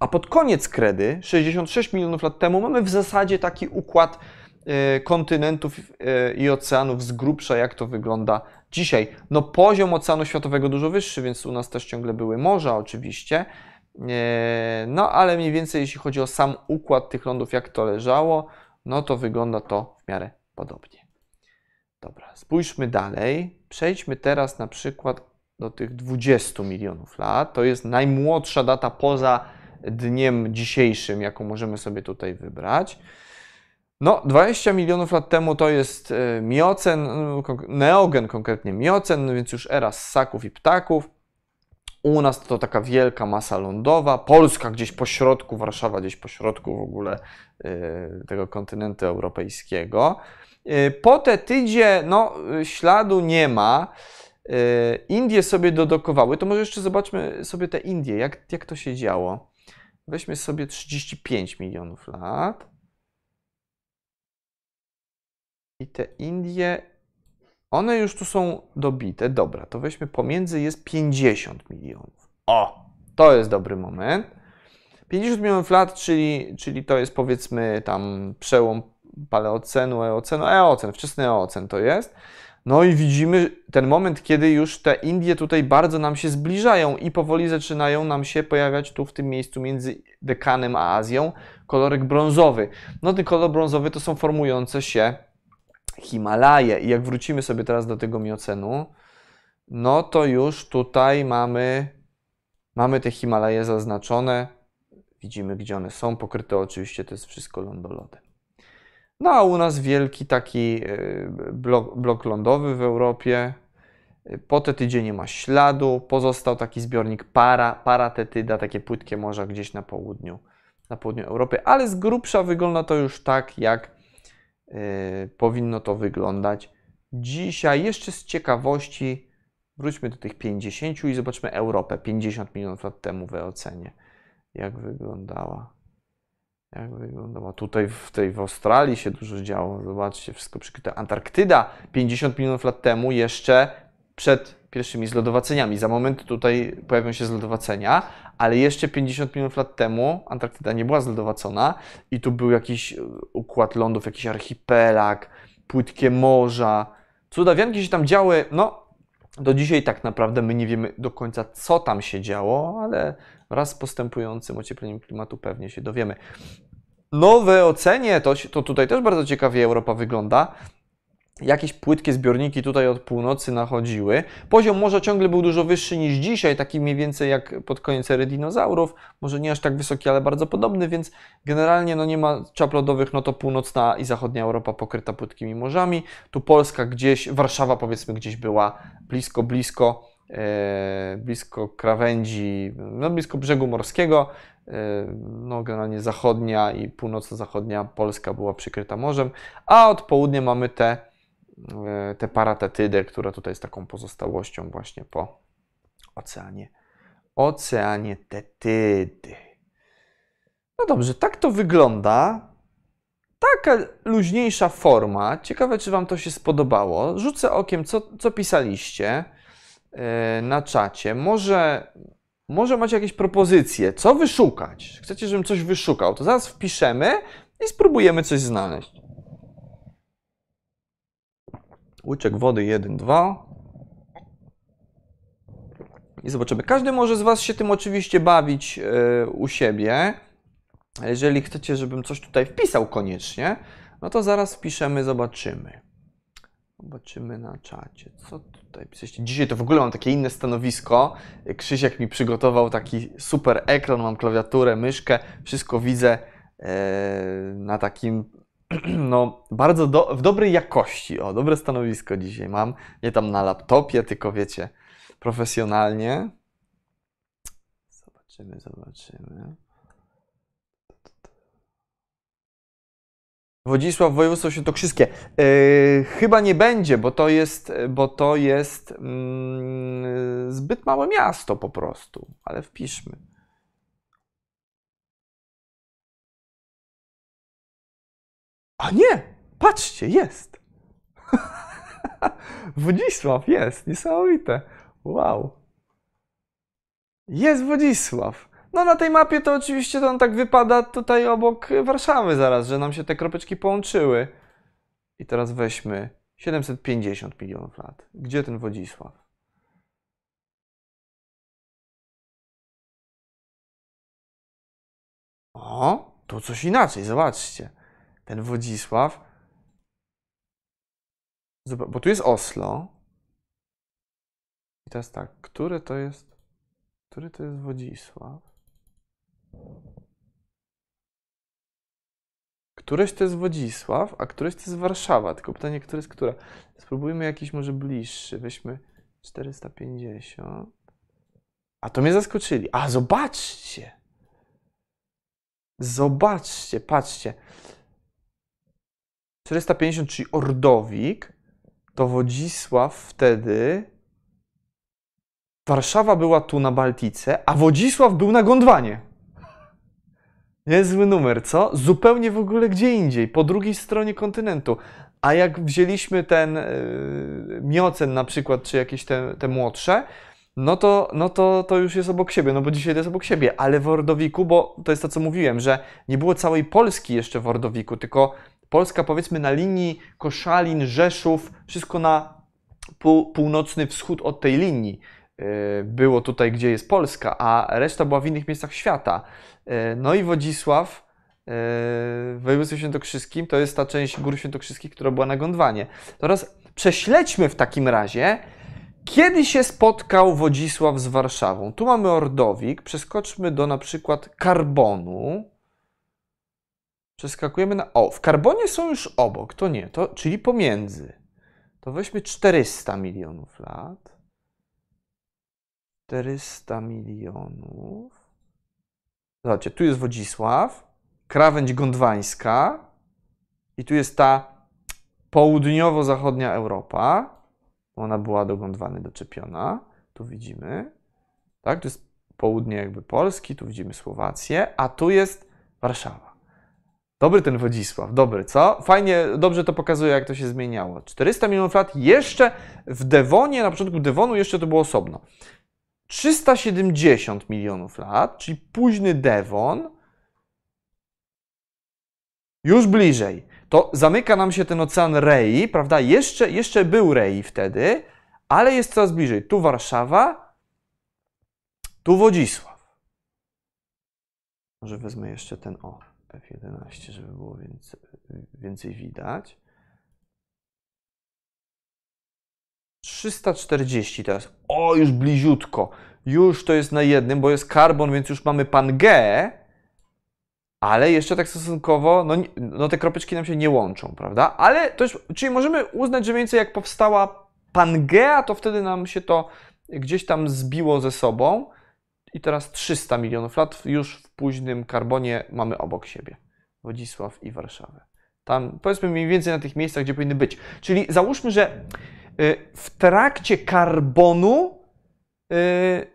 A: A pod koniec kredy, 66 milionów lat temu, mamy w zasadzie taki układ e, kontynentów e, i oceanów z grubsza, jak to wygląda dzisiaj. No poziom oceanu światowego dużo wyższy, więc u nas też ciągle były morza oczywiście. E, no ale mniej więcej jeśli chodzi o sam układ tych lądów, jak to leżało, no to wygląda to w miarę podobnie. Dobra, spójrzmy dalej. Przejdźmy teraz na przykład do tych 20 milionów lat. To jest najmłodsza data poza dniem dzisiejszym, jaką możemy sobie tutaj wybrać. No, 20 milionów lat temu to jest e, miocen, no, neogen konkretnie miocen, więc już era ssaków i ptaków. U nas to taka wielka masa lądowa, Polska gdzieś po środku, Warszawa gdzieś po środku w ogóle e, tego kontynentu europejskiego. E, po Tetydzie, no, śladu nie ma. Indie sobie dodokowały, to może jeszcze zobaczmy sobie te Indie, jak, jak to się działo. Weźmy sobie 35 milionów lat. I te Indie, one już tu są dobite. Dobra, to weźmy pomiędzy jest 50 milionów. O, to jest dobry moment. 50 milionów lat, czyli, czyli to jest powiedzmy tam przełom paleocenu, eocenu, eocen, wczesny eocen to jest. No i widzimy ten moment, kiedy już te Indie tutaj bardzo nam się zbliżają i powoli zaczynają nam się pojawiać tu w tym miejscu między Dekanem a Azją kolorek brązowy. No ten kolor brązowy to są formujące się Himalaje. I jak wrócimy sobie teraz do tego miocenu, no to już tutaj mamy, mamy te Himalaje zaznaczone. Widzimy, gdzie one są. Pokryte oczywiście to jest wszystko lądolodem. No a u nas wielki taki e, blok, blok lądowy w Europie. Po tetydzie nie ma śladu. Pozostał taki zbiornik para, paratetyda, takie płytkie morza gdzieś na południu, na południu Europy, ale z grubsza wygląda to już tak, jak powinno to wyglądać. Dzisiaj jeszcze z ciekawości wróćmy do tych 50 i zobaczmy Europę 50 milionów lat temu w ocenie, jak wyglądała. Jak wyglądała? Tutaj w, tej, w Australii się dużo działo. Zobaczcie, wszystko przykryte. Antarktyda 50 milionów lat temu jeszcze przed pierwszymi zlodowaceniami. Za moment tutaj pojawią się zlodowacenia, ale jeszcze 50 milionów lat temu Antarktyda nie była zlodowacona i tu był jakiś e, układ lądów, jakiś archipelag, płytkie morza. Cudawianki się tam działy, no do dzisiaj tak naprawdę my nie wiemy do końca, co tam się działo, ale wraz z postępującym ociepleniem klimatu pewnie się dowiemy. Nowe ocenie, to, to tutaj też bardzo ciekawie Europa wygląda. Jakieś płytkie zbiorniki tutaj od północy nachodziły. Poziom morza ciągle był dużo wyższy niż dzisiaj, taki mniej więcej jak pod koniec ery dinozaurów. Może nie aż tak wysoki, ale bardzo podobny, więc generalnie no nie ma czap lodowych, no to północna i zachodnia Europa pokryta płytkimi morzami. Tu Polska gdzieś, Warszawa powiedzmy gdzieś była blisko, blisko E, blisko krawędzi, no blisko brzegu morskiego. E, no, generalnie zachodnia i północno-zachodnia Polska była przykryta morzem, a od południa mamy te, e, te paratetydę, która tutaj jest taką pozostałością właśnie po oceanie. Oceanie Tetydy. No dobrze, tak to wygląda. Taka luźniejsza forma. Ciekawe, czy Wam to się spodobało. Rzucę okiem, co, co pisaliście. E, na czacie. Może, może macie jakieś propozycje, co wyszukać? Chcecie, żebym coś wyszukał? To zaraz wpiszemy i spróbujemy coś znaleźć. Łyczek wody 1, 2. I zobaczymy. Każdy może z Was się tym oczywiście bawić yy, u siebie. Jeżeli chcecie, żebym coś tutaj wpisał koniecznie, no to zaraz wpiszemy, zobaczymy. Zobaczymy na czacie. Co tutaj piszecie? Dzisiaj to w ogóle mam takie inne stanowisko. Krzysiek mi przygotował taki super ekran, mam klawiaturę, myszkę, wszystko widzę e, na takim *clears throat* no, bardzo do, w dobrej jakości. O, dobre stanowisko dzisiaj mam. Nie tam na laptopie, tylko wiecie, profesjonalnie. Zobaczymy, zobaczymy. Wodzisław, województwo świętokrzyskie. Yy, chyba nie będzie, bo to jest, bo to jest yy, zbyt małe miasto po prostu, ale wpiszmy. A nie! Patrzcie, jest! *laughs* Wodzisław jest, niesamowite. Wow. Jest Wodzisław. No na tej mapie to oczywiście to on tak wypada tutaj obok Warszawy zaraz, że nam się te kropeczki połączyły. I teraz weźmy 750 milionów lat. Gdzie ten Wodzisław? O, tu coś inaczej, zobaczcie. Ten Wodzisław. Zobacz, bo tu jest Oslo. I teraz tak, które to jest. Który to jest Wodzisław? Któreś to jest Wodzisław, a któreś to jest Warszawa. Tylko pytanie, które jest które? Spróbujmy jakiś może bliższy. Weźmy 450. A to mnie zaskoczyli. A zobaczcie! Zobaczcie, patrzcie. 450, czyli Ordowik, to Wodzisław wtedy. Warszawa była tu na Baltice, a Wodzisław był na Gondwanie. Niezły numer, co? Zupełnie w ogóle gdzie indziej, po drugiej stronie kontynentu. A jak wzięliśmy ten yy, Miocen na przykład, czy jakieś te, te młodsze, no to, no to, to już jest obok siebie, no bo dzisiaj to jest obok siebie, ale w Ordowiku, bo to jest to, co mówiłem, że nie było całej Polski jeszcze w Ordowiku, tylko Polska powiedzmy na linii Koszalin, Rzeszów, wszystko na pół, północny wschód od tej linii yy, było tutaj, gdzie jest Polska, a reszta była w innych miejscach świata. Yy, no i Wodzisław yy, w województwie świętokrzyskim to jest ta część Gór Świętokrzyskich, która była na Gondwanie. Teraz prześledźmy w takim razie, kiedy się spotkał Wodzisław z Warszawą? Tu mamy Ordowik, przeskoczmy do na przykład Karbonu. Przeskakujemy na. O, w Karbonie są już obok, to nie, to, czyli pomiędzy. To weźmy 400 milionów lat. 400 milionów. Zobaczcie, tu jest Wodzisław, krawędź gondwańska i tu jest ta południowo-zachodnia Europa. Ona była do Gondwany doczepiona. Tu widzimy. Tak, to jest południe jakby Polski, tu widzimy Słowację, a tu jest Warszawa. Dobry ten Wodzisław, dobry, co? Fajnie, dobrze to pokazuje, jak to się zmieniało. 400 milionów lat jeszcze w Dewonie, na początku Devonu jeszcze to było osobno. 370 milionów lat, czyli późny Devon, już bliżej to zamyka nam się ten ocean Rei, prawda? Jeszcze, jeszcze był Rei wtedy, ale jest coraz bliżej. Tu Warszawa, tu Wodzisław. Może wezmę jeszcze ten o F11, żeby było więcej, więcej widać. 340 teraz. O, już bliziutko. Już to jest na jednym, bo jest karbon, więc już mamy Pangeę ale jeszcze tak stosunkowo, no, no te kropeczki nam się nie łączą, prawda? Ale to już, czyli możemy uznać, że mniej więcej jak powstała Pangea, to wtedy nam się to gdzieś tam zbiło ze sobą i teraz 300 milionów lat już późnym karbonie mamy obok siebie. Wodzisław i Warszawę. Tam powiedzmy mniej więcej na tych miejscach, gdzie powinny być. Czyli załóżmy, że y, w trakcie karbonu y,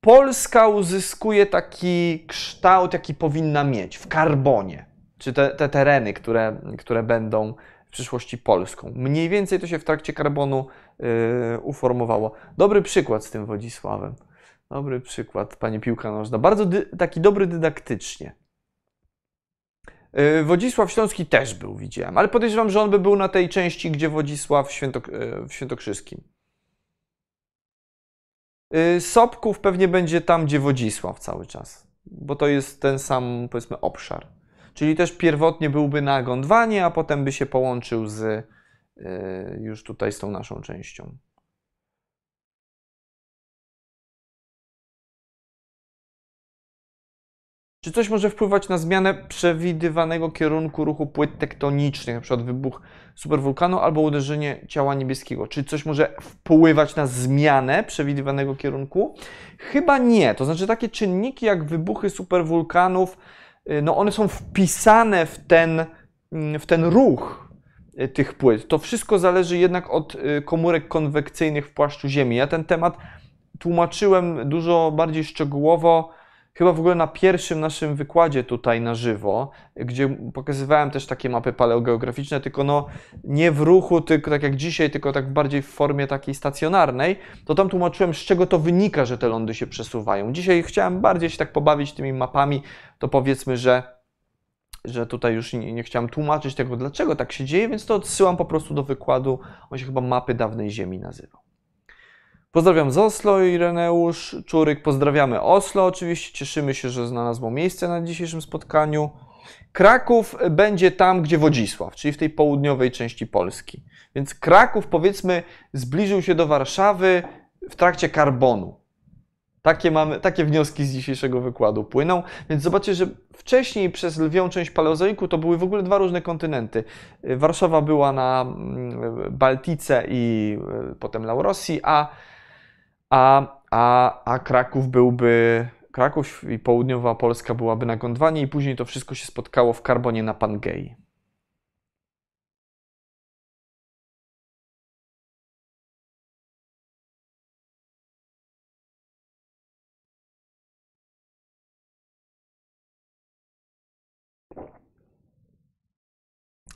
A: Polska uzyskuje taki kształt, jaki powinna mieć w karbonie, czy te, te tereny, które, które będą w przyszłości Polską. Mniej więcej to się w trakcie karbonu yy, uformowało. Dobry przykład z tym Wodzisławem. Dobry przykład, pani piłka nożna. Bardzo taki dobry dydaktycznie. Yy, Wodzisław Śląski też był, widziałem, ale podejrzewam, że on by był na tej części, gdzie Wodzisław Świętok yy, w Świętokrzyskim. Y, Sobków pewnie będzie tam, gdzie Wodzisław cały czas, bo to jest ten sam, powiedzmy, obszar. Czyli też pierwotnie byłby na Gondwanie, a potem by się połączył z y, już tutaj z tą naszą częścią. Czy coś może wpływać na zmianę przewidywanego kierunku ruchu płyt tektonicznych, np. wybuch superwulkanu albo uderzenie ciała niebieskiego? Czy coś może wpływać na zmianę przewidywanego kierunku? Chyba nie. To znaczy takie czynniki jak wybuchy superwulkanów, y, no one są wpisane w ten, w ten ruch y, tych płyt. To wszystko zależy jednak od y, komórek konwekcyjnych w płaszczu Ziemi. Ja ten temat tłumaczyłem dużo bardziej szczegółowo chyba w ogóle na pierwszym naszym wykładzie tutaj na żywo, gdzie pokazywałem też takie mapy paleogeograficzne, tylko no nie w ruchu, tylko tak jak dzisiaj, tylko tak bardziej w formie takiej stacjonarnej, to tam tłumaczyłem, z czego to wynika, że te lądy się przesuwają. Dzisiaj chciałem bardziej się tak pobawić tymi mapami, to powiedzmy, że że tutaj już nie, nie, chciałem tłumaczyć tego, dlaczego tak się dzieje, więc to odsyłam po prostu do wykładu. On się chyba Mapy Dawnej Ziemi nazywał. Pozdrawiam z Oslo, Ireneusz Czuryk. Pozdrawiamy Oslo. Oczywiście cieszymy się, że znalazło miejsce na dzisiejszym spotkaniu. Kraków będzie tam, gdzie Wodzisław, czyli w tej południowej części Polski. Więc Kraków, powiedzmy, zbliżył się do Warszawy w trakcie karbonu. Takie, mamy, takie wnioski z dzisiejszego wykładu płyną. Więc zobaczcie, że wcześniej przez lwią część paleozoiku to były w ogóle dwa różne kontynenty. Warszawa była na mm, Baltice i e, potem Laurosji, a, a, a, a Kraków byłby. Kraków i południowa Polska byłaby na Gondwanie, i później to wszystko się spotkało w Karbonie na Pangei.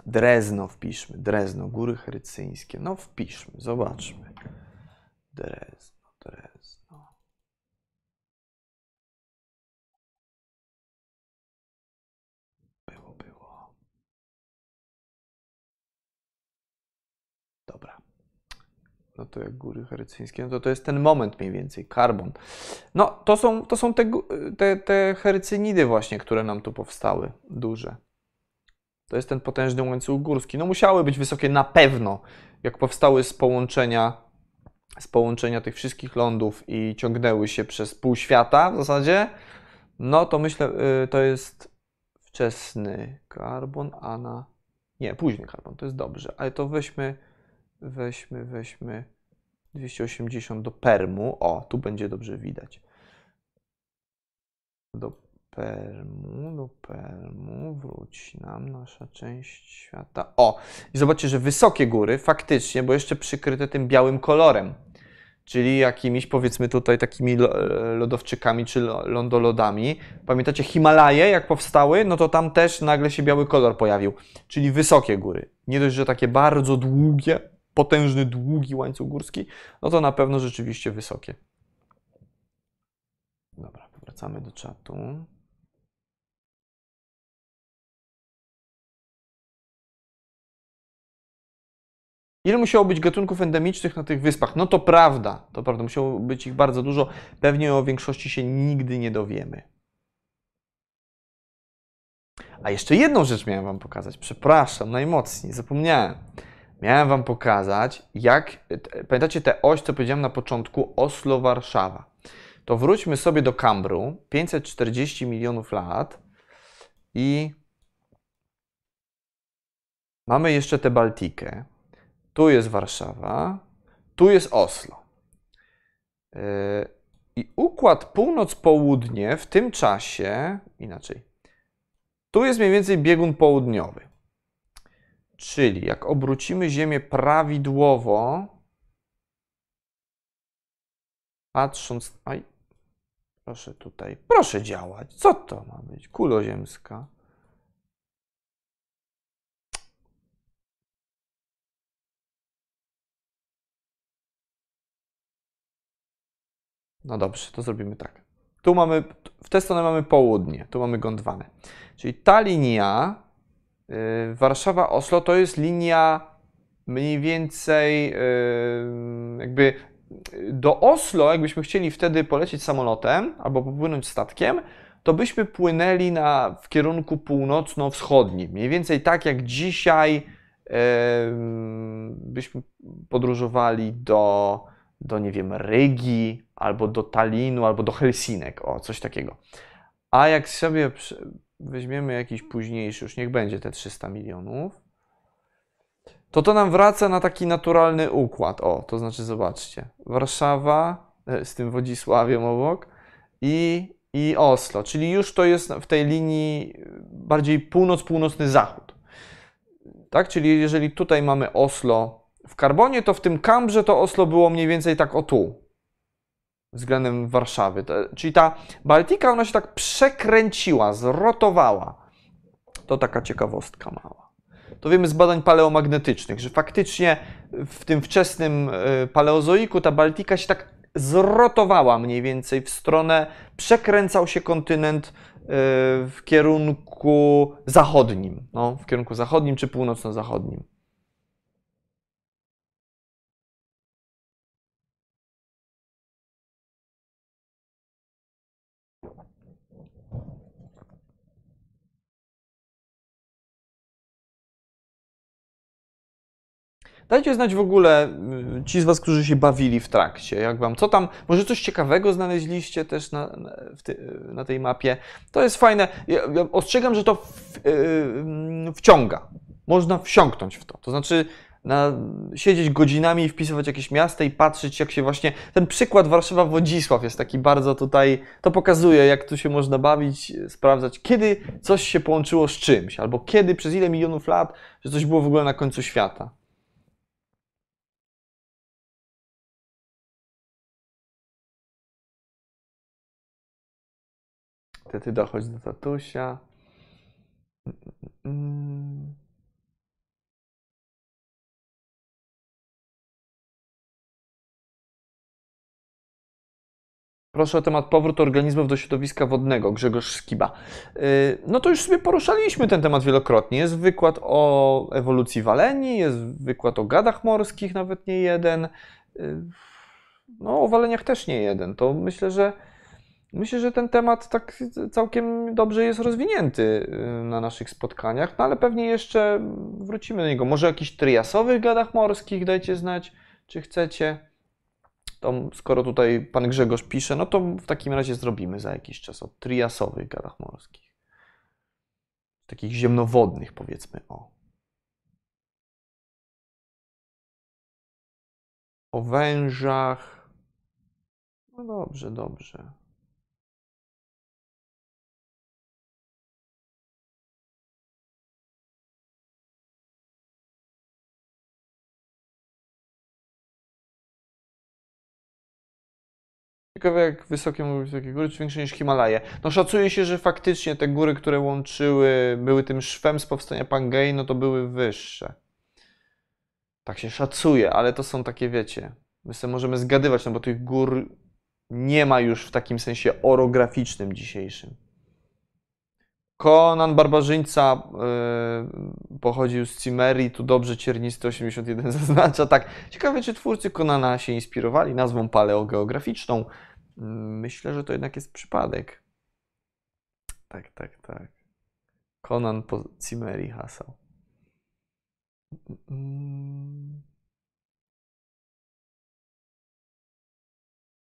A: Drezno wpiszmy. Drezno, Góry Herycyńskie. No wpiszmy, zobaczmy. Drezno, Drezno. Było, było. Dobra. No to jak Góry Herycyńskie, no to to jest ten moment mniej więcej, karbon. No to są, to są te, te, te herycynidy właśnie, które nam tu powstały, duże. To jest ten potężny łańcuch górski. No musiały być wysokie na pewno, jak powstały z połączenia, z połączenia tych wszystkich lądów i ciągnęły się przez pół świata w zasadzie. No to myślę, y, to jest wczesny karbon, a na... Nie, późny karbon, to jest dobrze. Ale to weźmy, weźmy, weźmy 280 do Permu. O, tu będzie dobrze widać. Do Permu, do Permu, wróci nam nasza część świata. O, i zobaczcie, że wysokie góry faktycznie, bo jeszcze przykryte tym białym kolorem, czyli jakimiś powiedzmy tutaj takimi lodowczykami czy lądolodami. Pamiętacie Himalaje, jak powstały? No to tam też nagle się biały kolor pojawił, czyli wysokie góry. Nie dość, że takie bardzo długie, potężny, długi łańcuch górski, no to na pewno rzeczywiście wysokie. Dobra, wracamy do czatu. Ile musiało być gatunków endemicznych na tych wyspach? No to prawda, to prawda, musiało być ich bardzo dużo. Pewnie o większości się nigdy nie dowiemy. A jeszcze jedną rzecz miałem Wam pokazać. Przepraszam, najmocniej, zapomniałem. Miałem Wam pokazać, jak. Pamiętacie tę oś, co powiedziałem na początku, Oslo-Warszawa. To wróćmy sobie do Kambru, 540 milionów lat i mamy jeszcze tę Baltikę. Tu jest Warszawa, tu jest Oslo. Yy, I układ północ-południe w tym czasie, inaczej, tu jest mniej więcej biegun południowy. Czyli jak obrócimy Ziemię prawidłowo, patrząc. Proszę tutaj, proszę działać. Co to ma być? Kuloziemska. No dobrze, to zrobimy tak. Tu mamy, w tę stronę mamy południe, tu mamy Gondwanę. Czyli ta linia yy, Warszawa-Oslo to jest linia mniej więcej yy, jakby do Oslo, jakbyśmy chcieli wtedy polecieć samolotem albo popłynąć statkiem, to byśmy płynęli na, w kierunku północno-wschodnim. Mniej więcej tak jak dzisiaj byśmy podróżowali do, do, nie wiem, Rygi, albo do Talinu, albo do Helsinek, o, coś takiego. A jak sobie weźmiemy jakiś późniejszy, już niech będzie te 300 milionów, to to nam wraca na taki naturalny układ. O, to znaczy, zobaczcie, Warszawa e, z tym Wodzisławiem obok i, i Oslo, czyli już to jest w tej linii bardziej północ-północny zachód. Tak, czyli jeżeli tutaj mamy Oslo w Karbonie, to w tym Kambrze to Oslo było mniej więcej tak o tu. względem Warszawy. Czyli ta Baltika, ona się tak przekręciła, zrotowała. To taka ciekawostka mała. To wiemy z badań paleomagnetycznych, że faktycznie w tym wczesnym e, paleozoiku ta Baltika się tak zrotowała mniej więcej w stronę, przekręcał się kontynent e, w kierunku zachodnim, no, w kierunku zachodnim czy północno-zachodnim. Dajcie znać w ogóle y, ci z Was, którzy się bawili w trakcie, jak Wam, co tam, może coś ciekawego znaleźliście też na, na, ty, na tej mapie. To jest fajne. Ja, ja ostrzegam, że to w, yy, wciąga. Można wsiąknąć w to. To znaczy, na, siedzieć godzinami i wpisywać jakieś miasta i patrzeć, jak się właśnie. Ten przykład Warszawa-Wodzisław jest taki bardzo tutaj. To pokazuje, jak tu się można bawić, sprawdzać, kiedy coś się połączyło z czymś, albo kiedy, przez ile milionów lat, że coś było w ogóle na końcu świata. Ty, dochodź do tatusia. Proszę o temat powrót organizmów do środowiska wodnego, Grzegorz Skiba. Y, no to już sobie poruszaliśmy ten temat wielokrotnie. Jest wykład o ewolucji waleni, jest wykład o gadach morskich, nawet nie jeden. Y, no o waleniach też nie jeden. To myślę, że Myślę, że ten temat tak całkiem dobrze jest rozwinięty y, na naszych spotkaniach, no ale pewnie jeszcze wrócimy do niego. Może o jakichś triasowych gadach morskich dajcie znać, czy chcecie. To skoro tutaj pan Grzegorz pisze, no to w takim razie zrobimy za jakiś czas o triasowych gadach morskich. Takich ziemnowodnych powiedzmy, o. O wężach. No dobrze, dobrze. Ciekawe, jak wysokie mogły być takie góry, czy większe niż Himalaje. No szacuje się, że faktycznie te góry, które łączyły, były tym szwem z powstania Pangei, no to były wyższe. Tak się szacuje, ale to są takie, wiecie, my sobie możemy zgadywać, no bo tych gór nie ma już w takim sensie orograficznym dzisiejszym. Konan Barbarzyńca yy, pochodził z Cimerii, tu dobrze Ciernisty 81 zaznacza. Tak, ciekawe, czy twórcy Konana się inspirowali nazwą paleogeograficzną. Myślę, że to jednak jest przypadek. Tak, tak, tak. Conan po Cimmerii hasał.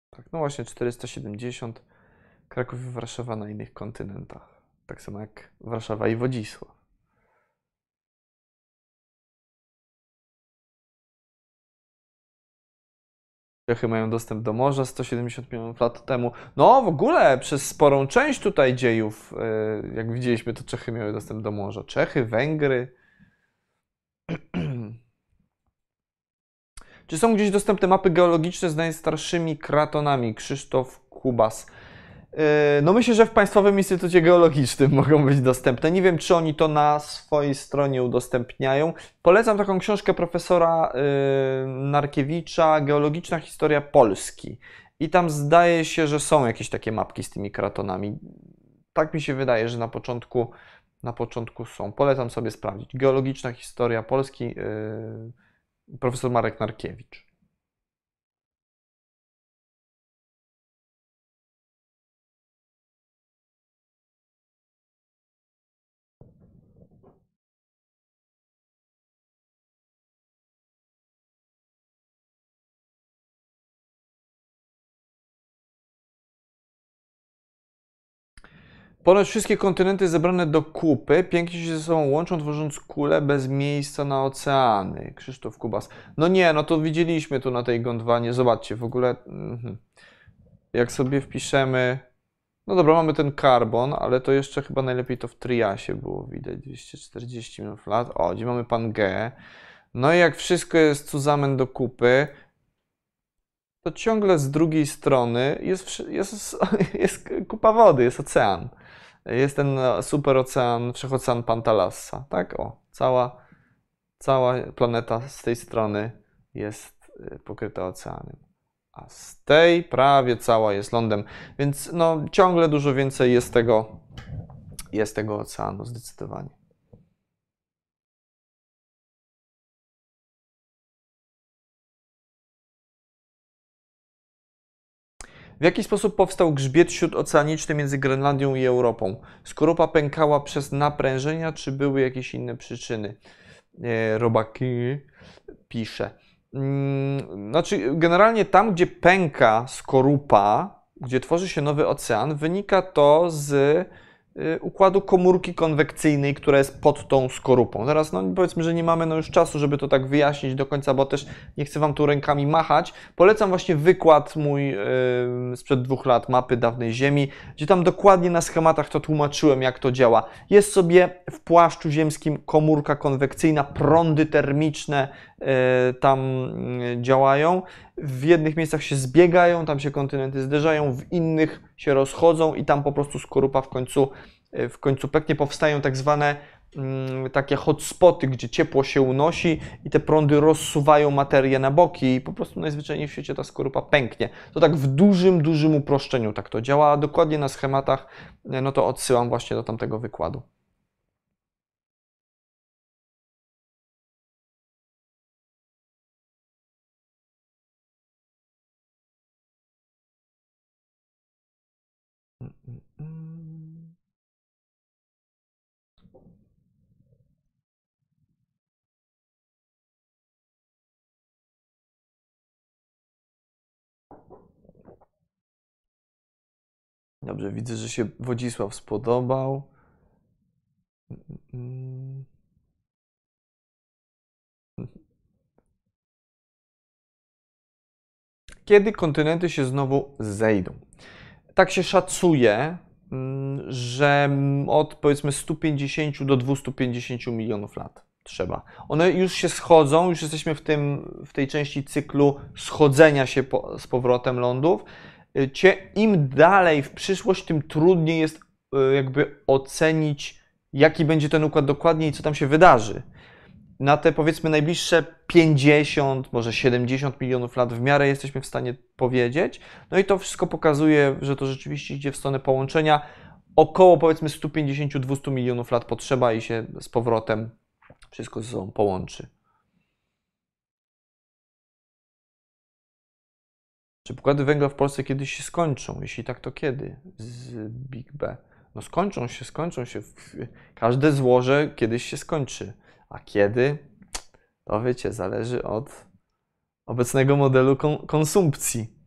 A: Tak, no właśnie 470. Kraków i Warszawa na innych kontynentach. Tak samo jak Warszawa i Wodzisław. Czechy mają dostęp do morza 170 milionów lat temu. No, w ogóle przez sporą część tutaj dziejów, e, jak widzieliśmy, to Czechy miały dostęp do morza. Czechy, Węgry. *clears throat* Czy są gdzieś dostępne mapy geologiczne z najstarszymi kratonami? Krzysztof Kubas. E, no myślę, że w Państwowym Instytucie Geologicznym *laughs* mogą być dostępne. Nie wiem, czy oni to na swojej stronie udostępniają. Polecam taką książkę profesora e, Narkiewicza, Geologiczna historia Polski. I tam zdaje się, że są jakieś takie mapki z tymi kratonami. Tak mi się wydaje, że na początku, na początku są. Polecam sobie sprawdzić. Geologiczna historia Polski, e, profesor Marek Narkiewicz. Ponoć wszystkie kontynenty zebrane do kupy pięknie się ze sobą łączą, tworząc kulę bez miejsca na oceany. Krzysztof Kubas. No nie, no to widzieliśmy tu na tej Gondwanie. Zobaczcie, w ogóle mhm. jak sobie wpiszemy... No dobra, mamy ten karbon, ale to jeszcze chyba najlepiej to w Triasie było widać. 240 milionów lat. O, gdzie mamy pan G. No i jak wszystko jest zusammen do kupy, to ciągle z drugiej strony jest, jest, *laughs* jest kupa wody, jest ocean. Jest ten super ocean, wszechocean Pantalassa, tak? O, cała, cała planeta z tej strony jest y, pokryta oceanem. A z tej prawie cała jest lądem, więc no, ciągle dużo więcej jest tego, jest tego oceanu, zdecydowanie. W jaki sposób powstał grzbiet śródoceaniczny między Grenlandią i Europą? Skorupa pękała przez naprężenia, czy były jakieś inne przyczyny? E, Robaki pisze. Mm, znaczy, generalnie tam, gdzie pęka skorupa, gdzie tworzy się nowy ocean, wynika to z układu komórki konwekcyjnej, która jest pod tą skorupą. Teraz no, powiedzmy, że nie mamy no, już czasu, żeby to tak wyjaśnić do końca, bo też nie chcę Wam tu rękami machać. Polecam właśnie wykład mój yy, sprzed dwóch lat, mapy dawnej Ziemi, gdzie tam dokładnie na schematach to tłumaczyłem, jak to działa. Jest sobie w płaszczu ziemskim komórka konwekcyjna, prądy termiczne yy, tam yy, działają. W jednych miejscach się zbiegają, tam się kontynenty zderzają, w innych się rozchodzą i tam po prostu skorupa w końcu, e, w końcu peknie powstają tak zwane mm, takie hotspoty, gdzie ciepło się unosi i te prądy rozsuwają materię na boki i po prostu najzwyczajniej w świecie ta skorupa pęknie. To tak w dużym, dużym uproszczeniu tak to działa, dokładnie na schematach, e, no to odsyłam właśnie do tamtego wykładu. Dobrze, widzę, że się Wodzisław spodobał. Kiedy kontynenty się znowu zejdą? Tak się szacuje, że od powiedzmy 150 do 250 milionów lat trzeba. One już się schodzą, już jesteśmy w, tym, w tej części cyklu schodzenia się po, z powrotem lądów im dalej w przyszłość, tym trudniej jest e, jakby ocenić, jaki będzie ten układ dokładnie i co tam się wydarzy. Na te powiedzmy najbliższe 50, może 70 milionów lat w miarę jesteśmy w stanie powiedzieć. No i to wszystko pokazuje, że to rzeczywiście idzie w stronę połączenia. Około powiedzmy 150-200 milionów lat potrzeba i się z powrotem wszystko ze sobą połączy. Czy pokłady węgla w Polsce kiedyś się skończą? Jeśli tak, to kiedy? Z Big B. No skończą się, skończą się. Każde złoże kiedyś się skończy. A kiedy? To wiecie, zależy od obecnego modelu konsumpcji.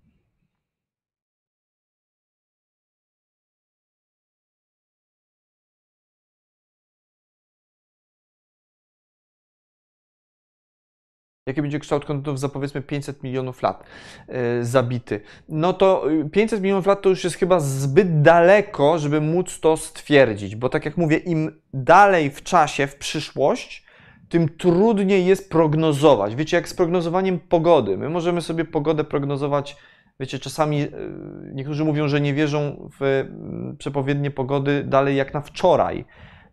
A: jaki będzie kształt kontynentów za powiedzmy 500 milionów lat yy, zabity. No to 500 y, milionów lat to już jest chyba zbyt daleko, żeby móc to stwierdzić, bo tak jak mówię, im dalej w czasie, w przyszłość, tym trudniej jest prognozować. Wiecie, jak z prognozowaniem pogody. My możemy sobie pogodę prognozować, wiecie, czasami y, niektórzy mówią, że nie wierzą w mm, przepowiednie pogody dalej jak na wczoraj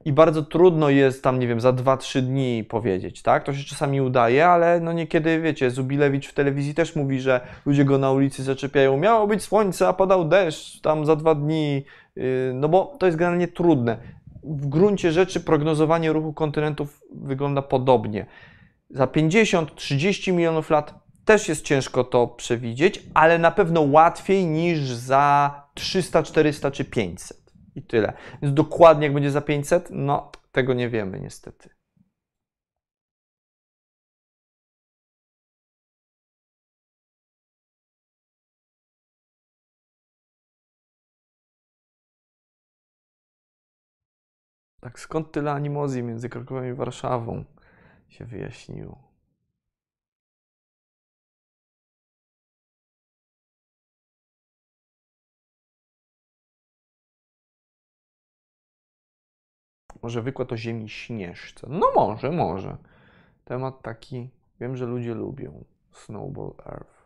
A: i bardzo trudno jest tam, nie wiem, za 2-3 dni powiedzieć, tak? To się czasami udaje, ale no niekiedy, wiecie, Zubilewicz w telewizji też mówi, że ludzie go na ulicy zaczepiają, miało być słońce, a padał deszcz tam za dwa dni, y, no bo to jest generalnie trudne. W gruncie rzeczy prognozowanie ruchu kontynentów wygląda podobnie. Za 50-30 milionów lat też jest ciężko to przewidzieć, ale na pewno łatwiej niż za 300, 400 czy 500 i tyle. Więc dokładnie jak będzie za 500, no tego nie wiemy niestety. Tak, skąd tyle animozji między Krakowem i Warszawą się wyjaśniło. Może wykład o Ziemi Śnieżce. No może, może. Temat taki, wiem, że ludzie lubią. Snowball Earth.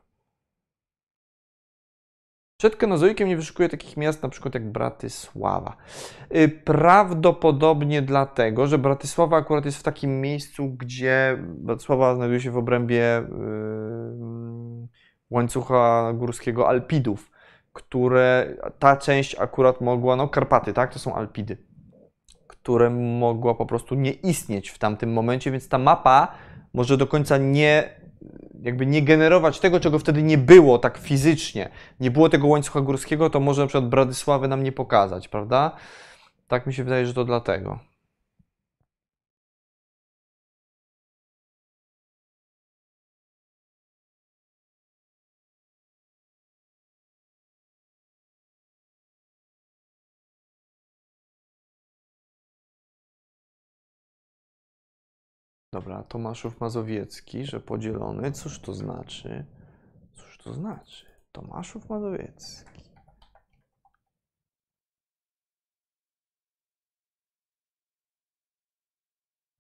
A: Przed Kenozoikiem nie wyszukuję takich miast na przykład jak Bratysława. Y, prawdopodobnie dlatego, że Bratysława akurat jest w takim miejscu, gdzie Bratysława znajduje się w obrębie łańcucha górskiego Alpidów, które ta część akurat mogła, no Karpaty, tak, to są Alpidy, które mogła po prostu nie istnieć w tamtym momencie, więc ta mapa może do końca nie jakby nie generować tego, czego wtedy nie było tak fizycznie, nie było tego łańcucha górskiego, to może na przykład Bradysławy nam nie pokazać, prawda? Tak mi się wydaje, że to dlatego. Dobra, Tomaszów Mazowiecki, że podzielony. Cóż to znaczy? Cóż to znaczy? Tomaszów Mazowiecki.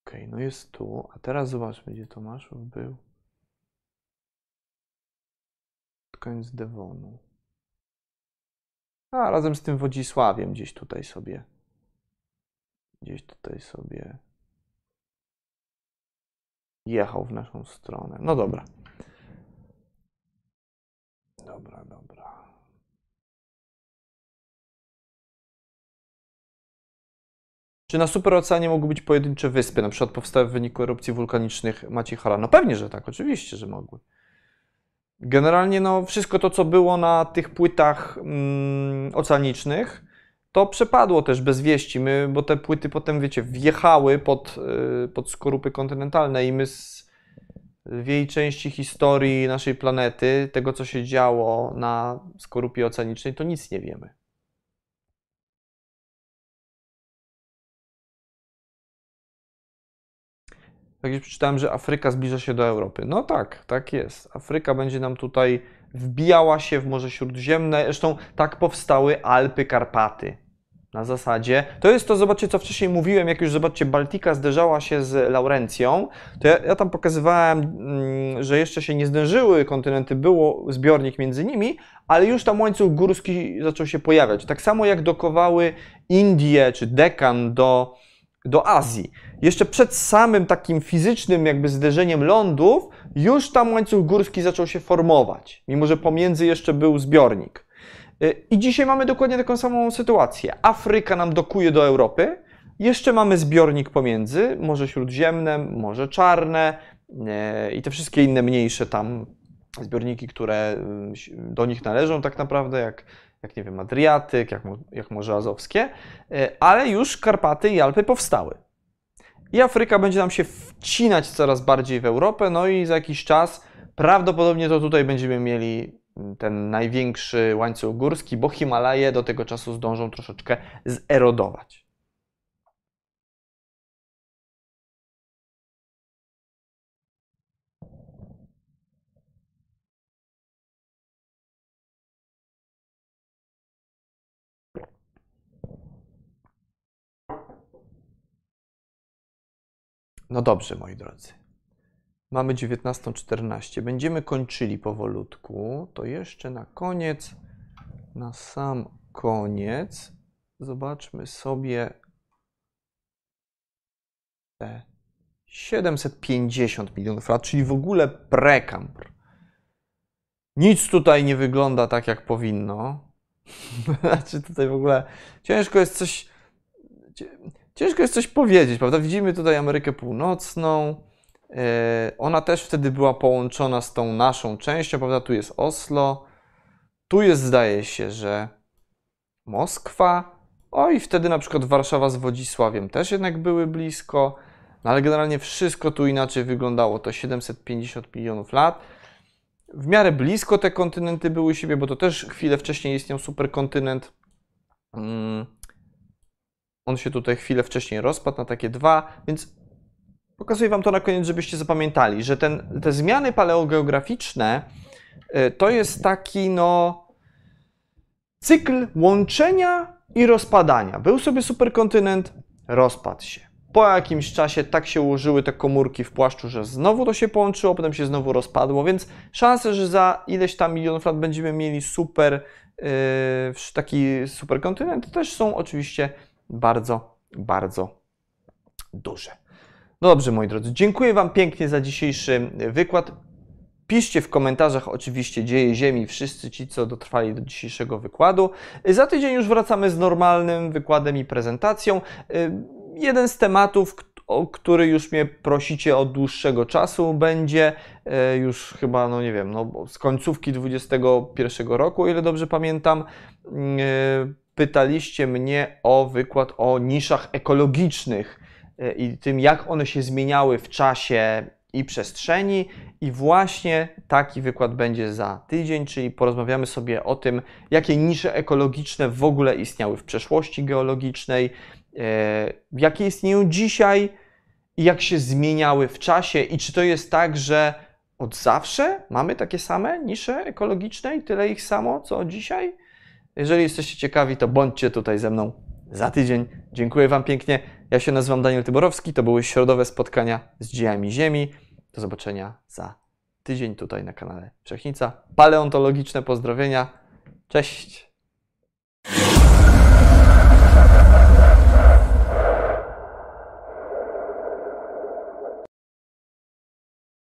A: Ok, no jest tu. A teraz zobaczmy, gdzie Tomaszów był. Koniec Devonu. A razem z tym Wodzisławiem gdzieś tutaj sobie. Gdzieś tutaj sobie jechał w naszą stronę. No dobra. Dobra, dobra. Czy na superoceanie mogły być pojedyncze wyspy, na przykład powstałe w wyniku erupcji wulkanicznych Maciehala? No pewnie, że tak, oczywiście, że mogły. Generalnie no, wszystko to, co było na tych płytach mm, oceanicznych, to przepadło też bez wieści, my, bo te płyty potem, wiecie, wjechały pod, y, pod skorupy kontynentalne i my z, w jej części historii naszej planety, tego co się działo na skorupie oceanicznej, to nic nie wiemy. Tak jak przeczytałem, że Afryka zbliża się do Europy. No tak, tak jest. Afryka będzie nam tutaj wbijała się w Morze Śródziemne. Zresztą tak powstały Alpy Karpaty. Na zasadzie, to jest to, zobaczcie, co wcześniej mówiłem, jak już, zobaczcie, Baltika zderzała się z Laurencją, to ja, ja tam pokazywałem, mm, że jeszcze się nie zdążyły kontynenty, było zbiornik między nimi, ale już tam łańcuch górski zaczął się pojawiać. Tak samo jak dokowały Indie czy Dekan do, do Azji. Jeszcze przed samym takim fizycznym jakby zderzeniem lądów, już tam łańcuch górski zaczął się formować, mimo że pomiędzy jeszcze był zbiornik. Y, I dzisiaj mamy dokładnie taką samą sytuację. Afryka nam dokuje do Europy, jeszcze mamy zbiornik pomiędzy, Morze Śródziemne, Morze Czarne y, i te wszystkie inne mniejsze tam zbiorniki, które y, do nich należą tak naprawdę, jak, jak nie wiem, Adriatyk, jak, jak Morze Azowskie, ale już Karpaty i Alpy powstały. I Afryka będzie nam się wcinać coraz bardziej w Europę, no i za jakiś czas prawdopodobnie to tutaj będziemy mieli ten największy łańcuch górski, bo Himalaje do tego czasu zdążą troszeczkę zerodować. No dobrze, moi drodzy. Mamy 19.14. Będziemy kończyli powolutku. To jeszcze na koniec, na sam koniec, zobaczmy sobie te 750 milionów lat, czyli w ogóle prekampr. Nic tutaj nie wygląda tak, jak powinno. *laughs* znaczy tutaj w ogóle ciężko jest coś ciężko jest coś powiedzieć, prawda? Widzimy tutaj Amerykę Północną, E, ona też wtedy była połączona z tą naszą częścią, prawda? Tu jest Oslo, tu jest, zdaje się, że Moskwa. O i wtedy na przykład Warszawa z Wodzisławiem też jednak były blisko, no ale generalnie wszystko tu inaczej wyglądało. To 750 milionów lat. W miarę blisko te kontynenty były siebie, bo to też chwilę wcześniej istniał superkontynent. Mm. On się tutaj chwilę wcześniej rozpadł na takie dwa, więc Pokazuję Wam to na koniec, żebyście zapamiętali, że ten, te zmiany paleogeograficzne y, to jest taki no, cykl łączenia i rozpadania. Był sobie superkontynent, rozpadł się. Po jakimś czasie tak się ułożyły te komórki w płaszczu, że znowu to się połączyło, potem się znowu rozpadło, więc szanse, że za ileś tam milionów lat będziemy mieli super taki superkontynent, też są oczywiście bardzo, bardzo duże. No dobrze, moi drodzy, dziękuję Wam pięknie za dzisiejszy wykład. Piszcie w komentarzach oczywiście dzieje Ziemi, wszyscy ci, co dotrwali do dzisiejszego wykładu. Za tydzień już wracamy z normalnym wykładem i prezentacją. Jeden z tematów, o który już mnie prosicie od dłuższego czasu, będzie e, już chyba, no nie wiem, no, z końcówki 2021 roku, o ile dobrze pamiętam. E, pytaliście mnie o wykład o niszach ekologicznych e, i tym, jak one się zmieniały w czasie i przestrzeni. I właśnie taki wykład będzie za tydzień, czyli porozmawiamy sobie o tym, jakie nisze ekologiczne w ogóle istniały w przeszłości geologicznej, jakie istnieją dzisiaj i jak się zmieniały w czasie i czy to jest tak, że od zawsze mamy takie same nisze ekologiczne i tyle ich samo, co dzisiaj? Jeżeli jesteście ciekawi, to bądźcie tutaj ze mną za tydzień. Dziękuję Wam pięknie. Ja się nazywam Daniel Tyborowski. To były środowe spotkania z dziejami Ziemi. Do zobaczenia za tydzień tutaj na kanale Wszechnica. Paleontologiczne pozdrowienia. Cześć!